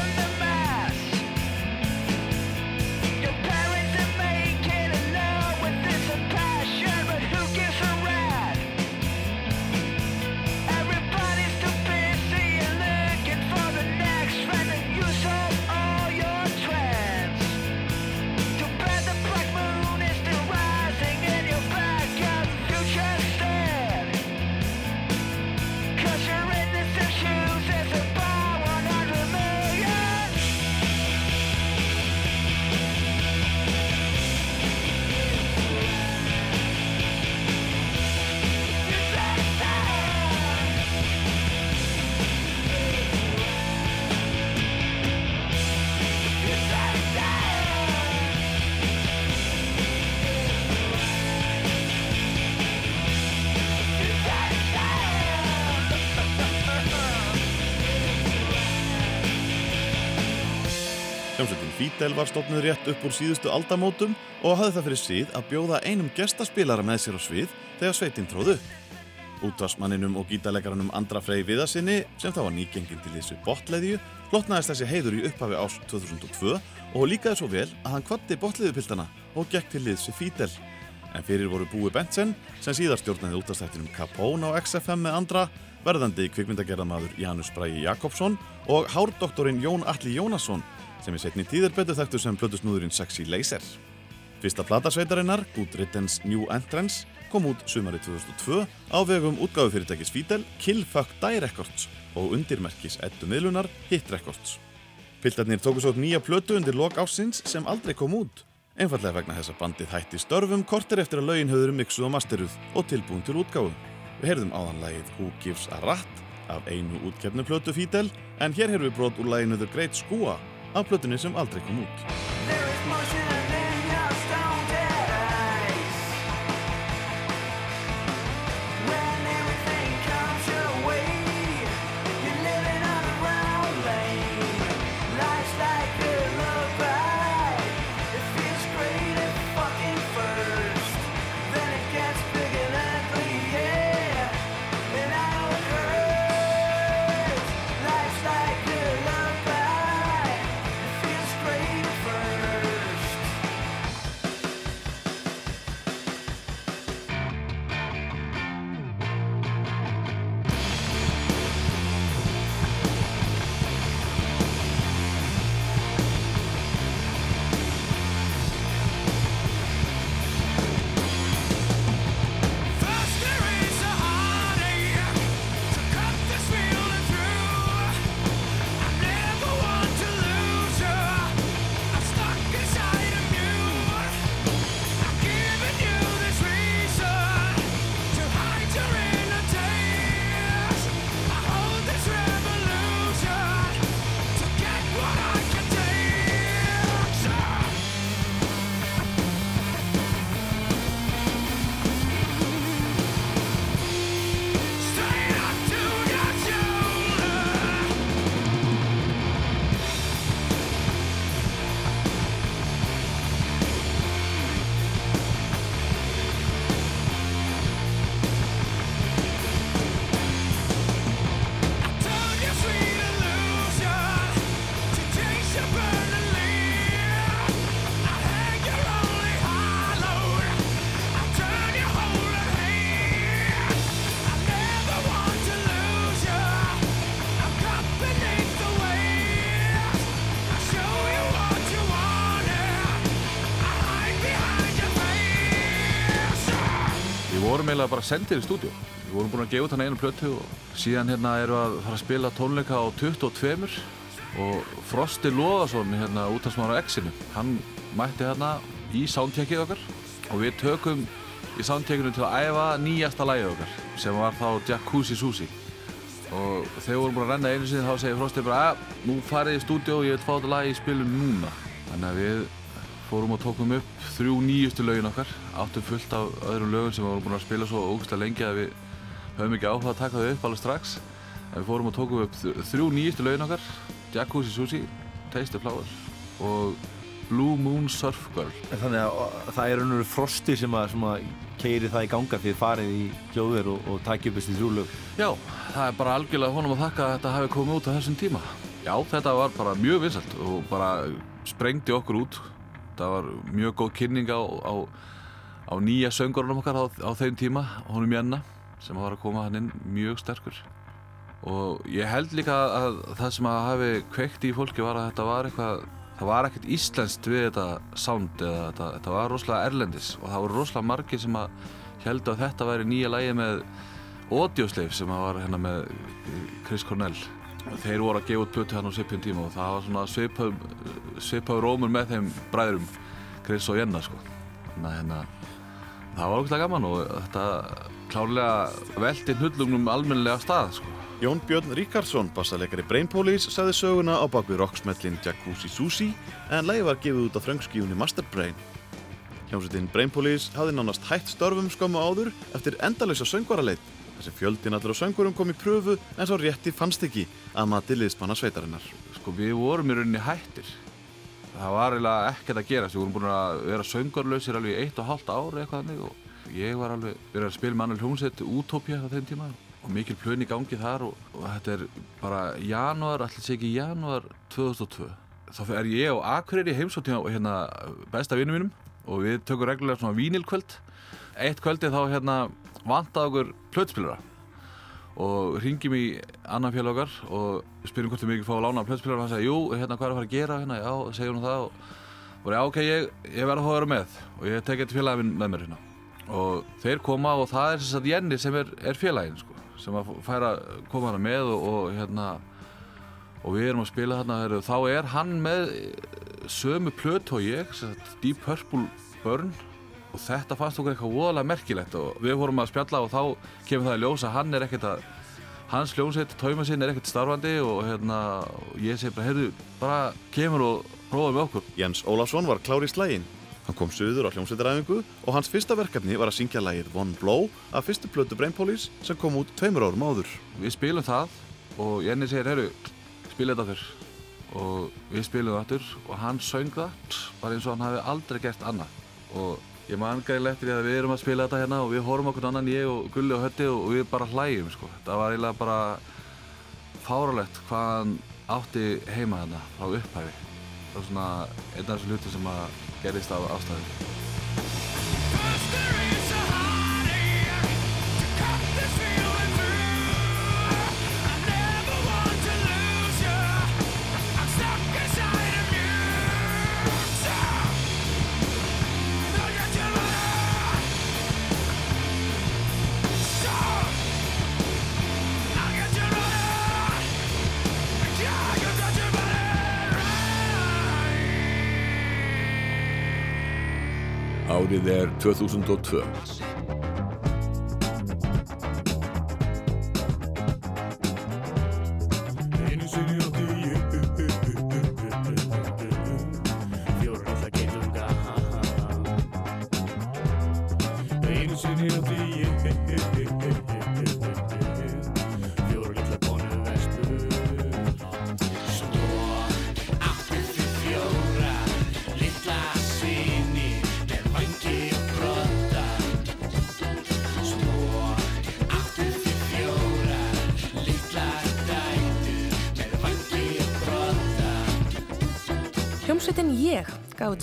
Fidel var stofnuð rétt upp úr síðustu aldamótum og hafði það fyrir síð að bjóða einum gestaspilara með sér á svið þegar sveitin tróð upp. Útvarsmanninum og gítarleikaranum Andra Frey Viðarsinni, sem þá var nýgengin til þessu botleðju, lotnaðist þessi heiður í upphafi ás 2002 og líkaði svo vel að hann kvatti botleðupiltana og gekk til liðs við Fidel. En fyrir voru Búi Bentsen, sem síðar stjórnaði útastættinum Capone á XFM með andra, verðandi kvikmyndagerðamaður Janus Bræi Jakobsson og hárdoktorinn Jón Alli Jónasson, sem í setni tíðir betur þekktu sem plötusnúðurinn Sexy Laser. Fyrsta platasveitarinnar, Good Riddance New Entrance, kom út sumari 2002 á vegum útgáfufyrirtækis Fidel, Kill Fuck Die Records og undirmerkis Eddu miðlunar Hit Records. Piltarnir tóku svo upp nýja plötu undir lok ásins sem aldrei kom út, einfallega vegna þess að bandið hætti störfum kortir eftir að lögin höfður mixuð og masteruð og tilbúin til útgáfu. Við heyrðum áðan lagið Who Gives a Rat af einu útkeppnu plötu Fidel, en hér heyrðum við brot úr laginu The Great Skua af plötunni sem aldrei kom út. Eiginlega bara sendir í stúdíu. Við vorum búin að gefa út hann einu plötu og síðan hérna erum við að fara að spila tónleika á 22 og Frosti Lóðarsson hérna út af smára X-inu, hann mætti hérna í soundcheckið okkar og við tökum í soundcheckinu til að æfa nýjasta lægið okkar sem var þá Jacuzzi Susi og þegar við vorum búin að renna einu sinni þá segir Frosti bara að nú farið í stúdíu og ég vil fá þetta lag í spilun núna þannig að við fórum og tókum upp þrjú nýjustu lögin okkar áttum fullt af öðrum lögum sem við vorum búin að spila svo ógustlega lengi að við höfum ekki áhuga að taka þau upp alveg strax en við fórum og tókum upp þrjú nýjustu lögin okkar Jacuzzi Sushi, Taste the Flower og Blue Moon Surf Girl En þannig að að það er raunveru frosti sem að, sem að keiri það í ganga þið farið í hljóðver og, og takja upp þessi þrjú lög. Já, það er bara algjörlega honum að þakka að þetta hafi komið út á þessum tíma. Já, þetta var bara mjög vinsalt og bara sprengdi okkur út. Það var mjög góð kynning á, á, á nýja söngurunum okkar á, á þeim tíma, honum Jenna, sem var að koma hann inn mjög sterkur. Og ég held líka að það sem að hafi kveikt í fólki var að þetta var eitthvað, það var ekkert íslenskt við þetta sound eða þetta, þetta var rosalega erlendis og það voru rosalega margir sem að heldur að þetta væri nýja lægi með Audioslave sem að var hérna með Chris Cornell þeir voru að gefa út plötu hann á svipjum tíma og það var svona svipaður svipaður rómur með þeim bræðurum Chris og Jenna sko. Þannig að hérna það var okkur gaman og þetta klárlega velti hnullunum almennilega stað sko. Jón Björn Ríkarsson, bassarleikari Brain Police, sagði söguna á bakvið rocksmellin Jacuzzi Sushi en lægi var gefið út á þröngskífunni Master Brain. Hljómsveitin Brain Police hafði nánast hætt störfum skömmu áður eftir endalösa söngvaraleit sem fjöldin allir á söngurum kom í pröfu en svo rétti fannst ekki að mati liðspanna sveitarinnar. Sko við vorum í rauninni hættir. Það var eiginlega ekkert að gerast. Við vorum búin að vera söngarlausir alveg eitt og halvt ár eitthvað þannig og ég var alveg verið að spila með annar hljómsveit Utopia á þeim tíma og mikil plön í gangi þar og, og þetta er bara janúar, allir sé ekki janúar 2002 þá er ég og Akureyri heimsóttíma og hérna besta vinnu mínum og við tökum reglulega svona vínilkvöld. Eitt kvöldi þá hérna vantaði okkur plötspilara og ringjum í annan félag okkar og spyrjum hvort við mikið fá að lána plötspilara og hann sagði, jú, hérna hvað er að fara að gera? Hérna, já, segjum hún það og og já, ok, ég, ég verð að fá að vera með og ég tek eitt félagin með mér hérna. Og þeir koma og það er þess að Jenny sem er, er félagin sko, sem að færa koma hana með og, og hérna og við erum að spila heru, þá er hann með sömu plöt og ég Deep Purple Burn og þetta fannst okkur eitthvað voðalega merkilegt og við vorum að spjalla og þá kemur það í ljós að hann er ekkert að hans hljómsveit, tóima sinn er ekkert starfandi og hérna og ég segi bara, heyrðu, bara kemur og prófa með okkur Jens Ólafsson var klár í slægin. Hann kom suður á hljómsveitaræfingu og hans fyrsta verkefni var að syngja lægið One Blow af fyrstu plötu Brain Police sem kom út tveimur árum áður. Við spilum það og Jenny segir, heyrðu, spila þetta fyrr og við spilum það aftur og hann söng það bara eins og hann hafi aldrei gert annað og ég man gæðilega eftir því að við erum að spila þetta hérna og við horfum okkur annan ég og Gulli og Hötti og við bara hlægjum sko. það var eiginlega bara fáralegt hvað hann átti heima þarna frá upphæfi það var svona einn af þessu hluti sem að gerist af ástæðum 2002.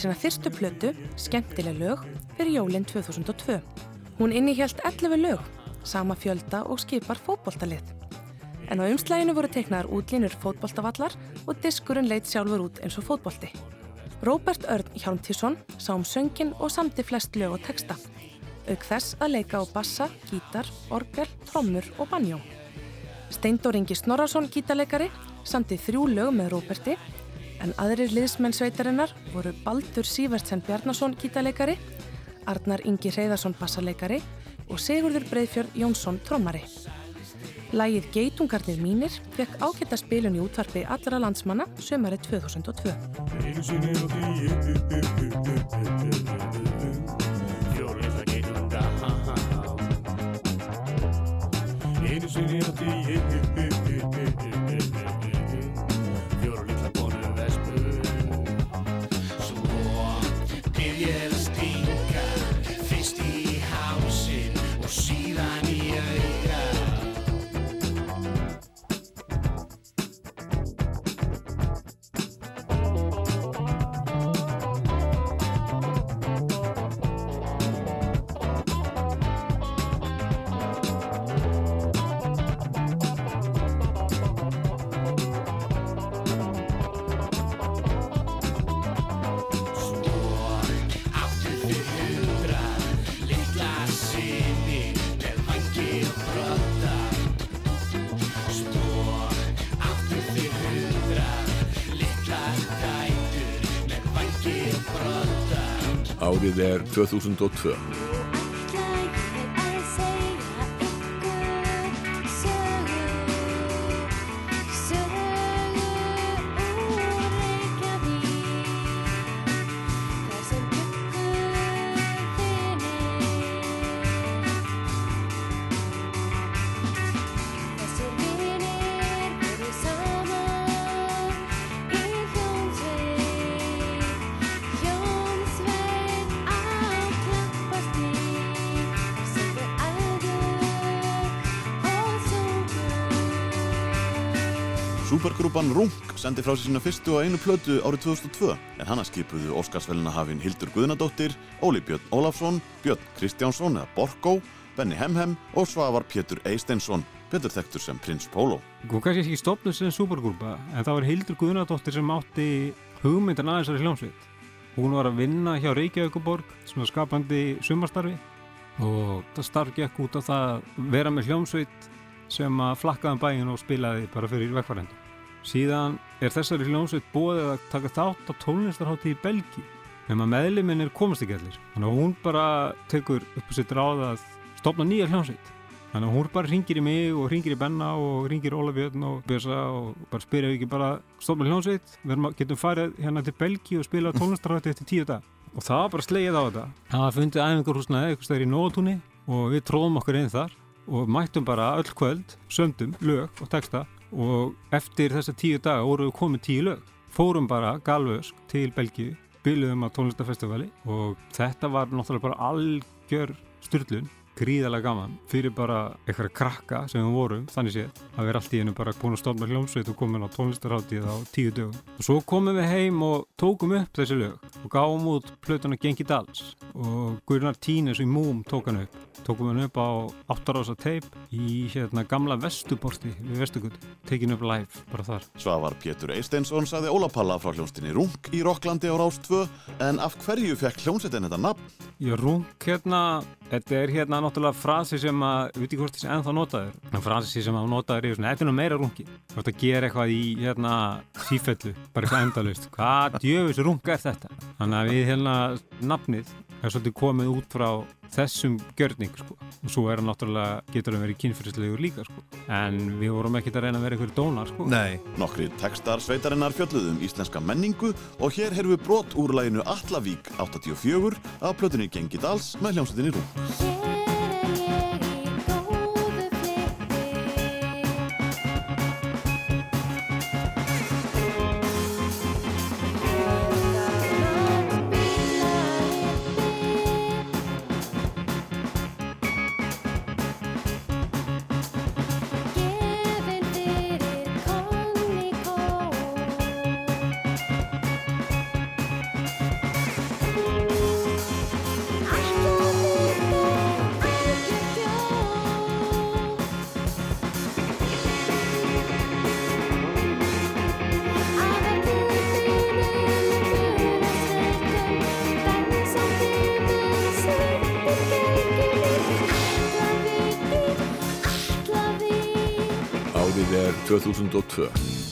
sína fyrstu plötu, skemmtileg lög, fyrir jólinn 2002. Hún innihjalt 11 lög, sama fjölda og skipar fótboltalið. En á umslæginu voru teiknaðar útlínur fótboltavallar og diskurinn leit sjálfur út eins og fótbolti. Róbert Örn Hjálmtísson sá um söngin og samti flest lög og texta. auk þess að leika á bassa, gítar, orgel, trommur og banjó. Steindór Ingi Snorrason gítarleikari samti þrjú lög með Róberti en aðrir liðsmenn sveitarinnar voru Baldur Sívertsen Bjarnason gítarleikari, Arnar Ingi Reyðarsson bassarleikari og Sigurður Breiðfjörð Jónsson trommari. Lægið Geitungarnir mínir fekk ágætta spilun í útvarpi allra landsmanna sömari 2002. Einu sinni á því Árið er 2002. Supergrúpan Rung sendi frá sér sína fyrstu og einu plötu árið 2002 en hana skipuðu Óskarsvelina hafinn Hildur Guðnadóttir, Óli Björn Ólafsson, Björn Kristjánsson eða Borgó, Benny Hemhem og Svavar Pétur Eisteinsson, betur þekktur sem Prins Pólo. Hún kannski ekki stopnum sem supergrúpa en það var Hildur Guðnadóttir sem átti hugmyndan aðeins þessari hljómsveit. Hún var að vinna hjá Reykjavíkuborg sem var skapandi sumarstarfi og það starf gekk út á það að vera með hljómsveit sem að flakkaði um bæin og spilaði bara fyrir vekkvarendur. Síðan er þessari hljómsveit bóðið að taka þátt á tónlistarhátti í Belgi nema meðliminn er komast ekki allir. Þannig að hún bara tekur upp á sitt ráð að stopna nýja hljómsveit. Þannig að hún bara ringir í mig og ringir í Benna og ringir Óla Björn og Björsa og bara spyrja ekki bara stopna hljómsveit, við getum farið hérna til Belgi og spila tónlistarhátti eftir tíu dag. Og það var bara slegið á þetta. Það fundið æfingarhúsnaði eitthvað stæðir í Nóatúni og við tróðum okkur inn þar og mættum bara öll kvöld, sömdum, lög og texta og eftir þessa tíu daga voru við komið tíu lög. Fórum bara galvösk til Belgíu, byrjuðum á tónlistafestivali og þetta var náttúrulega bara algjör styrlun, gríðalega gaman fyrir bara eitthvað krakka sem við vorum, þannig séð, að vera allt í hennu bara búin að stofna hljómsveit og komin á tónlistarháttíð á tíu dögum. Og svo komum við heim og tókum upp þessi lög og gáum út plötuna Gengi Dals og Gunnar Tínes í Múm tók hann upp tókum hann upp á 8 ása teip í hérna gamla vestuborti við vestugut, tekin upp live bara þar. Svavar Pétur Eisteinsson sagði Óla Palla frá hljónstinni Rung í Rokklandi á Rás 2 en af hverju fekk hljónsveitin þetta nafn? Rung hérna, þetta er hérna náttúrulega frasi sem að, veit ekki hvort þessi ennþá notaður, frasi sem að notaður er svona, þetta er nú meira rungi. Þú ert að gera eitthvað í hérna sífellu, bara eitthvað endalust. Hvað djöfis runga er þetta? Þannig að við hérna nafnið er svolítið komið út frá þessum gjörning sko. og svo er hann náttúrulega, getur hann verið kynfyrirslegur líka sko. en við vorum ekkert að reyna að vera einhverjum dónar sko. Nei. Nokkri textar sveitarinnar fjölluðum íslenska menningu og hér heyrðum við brot úr læginu Allavík 84 af plötunni Gengi Dals með hljómsveitinni Rung. 2002.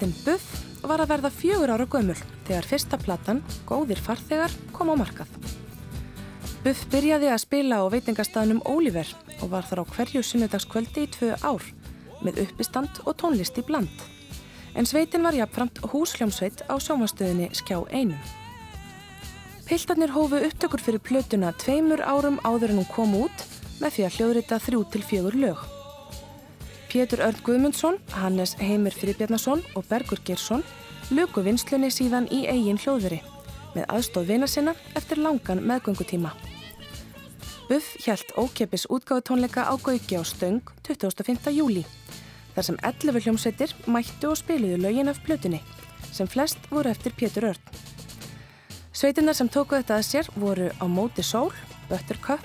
Hljómsveitin Buff var að verða fjögur ára gömul þegar fyrsta platan, Góðir farþegar, kom á markað. Buff byrjaði að spila á veitingastafnum Oliver og var þar á hverju sunnudagskvöldi í tvö ár með uppistand og tónlist í bland. En sveitin var jafnframt húsljómsveit á sjómastöðinni Skjá einum. Piltarnir hófu upptökur fyrir plötuna tveimur árum áður en hún kom út með því að hljóðrita þrjú til fjögur lög. Pétur Örn Guðmundsson, Hannes Heimir Friðbjarnason og Bergur Geirsson luku vinslunni síðan í eigin hljóðveri með aðstóð vina sinna eftir langan meðgöngutíma. Buff hjælt ókepis útgáfutónleika á Gauki á Stöng 25. júli þar sem 11 hljómsveitir mættu og spiluðu lögin af plötunni sem flest voru eftir Pétur Örn. Sveitinnar sem tóku þetta að sér voru á Móti Sól, Buttercup,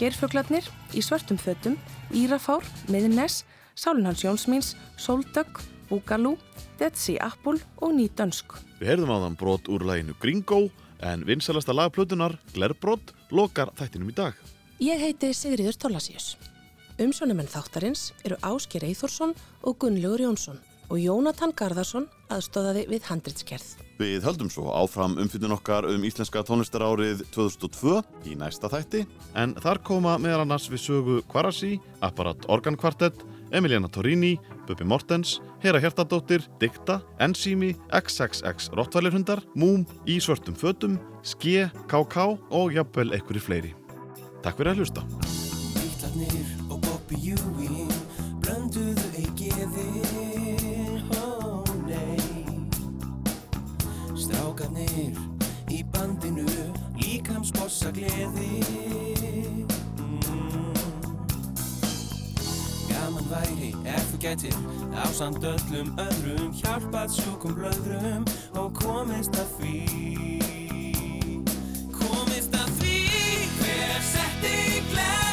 Geirfuglarnir, Í svörtum fötum, Írafár, Miðnes, Sálinhans Jónsmíns, Sóldögg, Búgalú, Dead Sea Apple og Ný Dönsk. Við heyrðum á þann brot úr læginu Gringo en vinsalasta lagplötunar, Glerbrot, lokar þættinum í dag. Ég heiti Sigriður Tólasíus. Umsjónumenn þáttarins eru Ásker Eithórsson og Gunnlaugur Jónsson og Jónatan Garðarsson aðstóðaði við handritskerð. Við höldum svo áfram umfyllin okkar um íslenska tónlistarárið 2002 í næsta þætti en þar koma meðal annars við sögu Kvarasi, Apparat Organ Quartet, Emiliana Torini, Bubi Mortens, Hera Hjartadóttir, Dikta, Enzimi, XXX Rottvælerhundar, Múm, Í svörtum fötum, Ske, KK og jafnvel einhverju fleiri. Takk fyrir að hlusta. Bítlarnir og Bobby Ewing blönduðu eigiðin, ó nei Strákarnir í bandinu líkamsbossa gleði mm. Væri ef þú getur á samt öllum öðrum hjálpað sjúkum blöðrum og komist að því. Komist að því. Hver setti glerbrot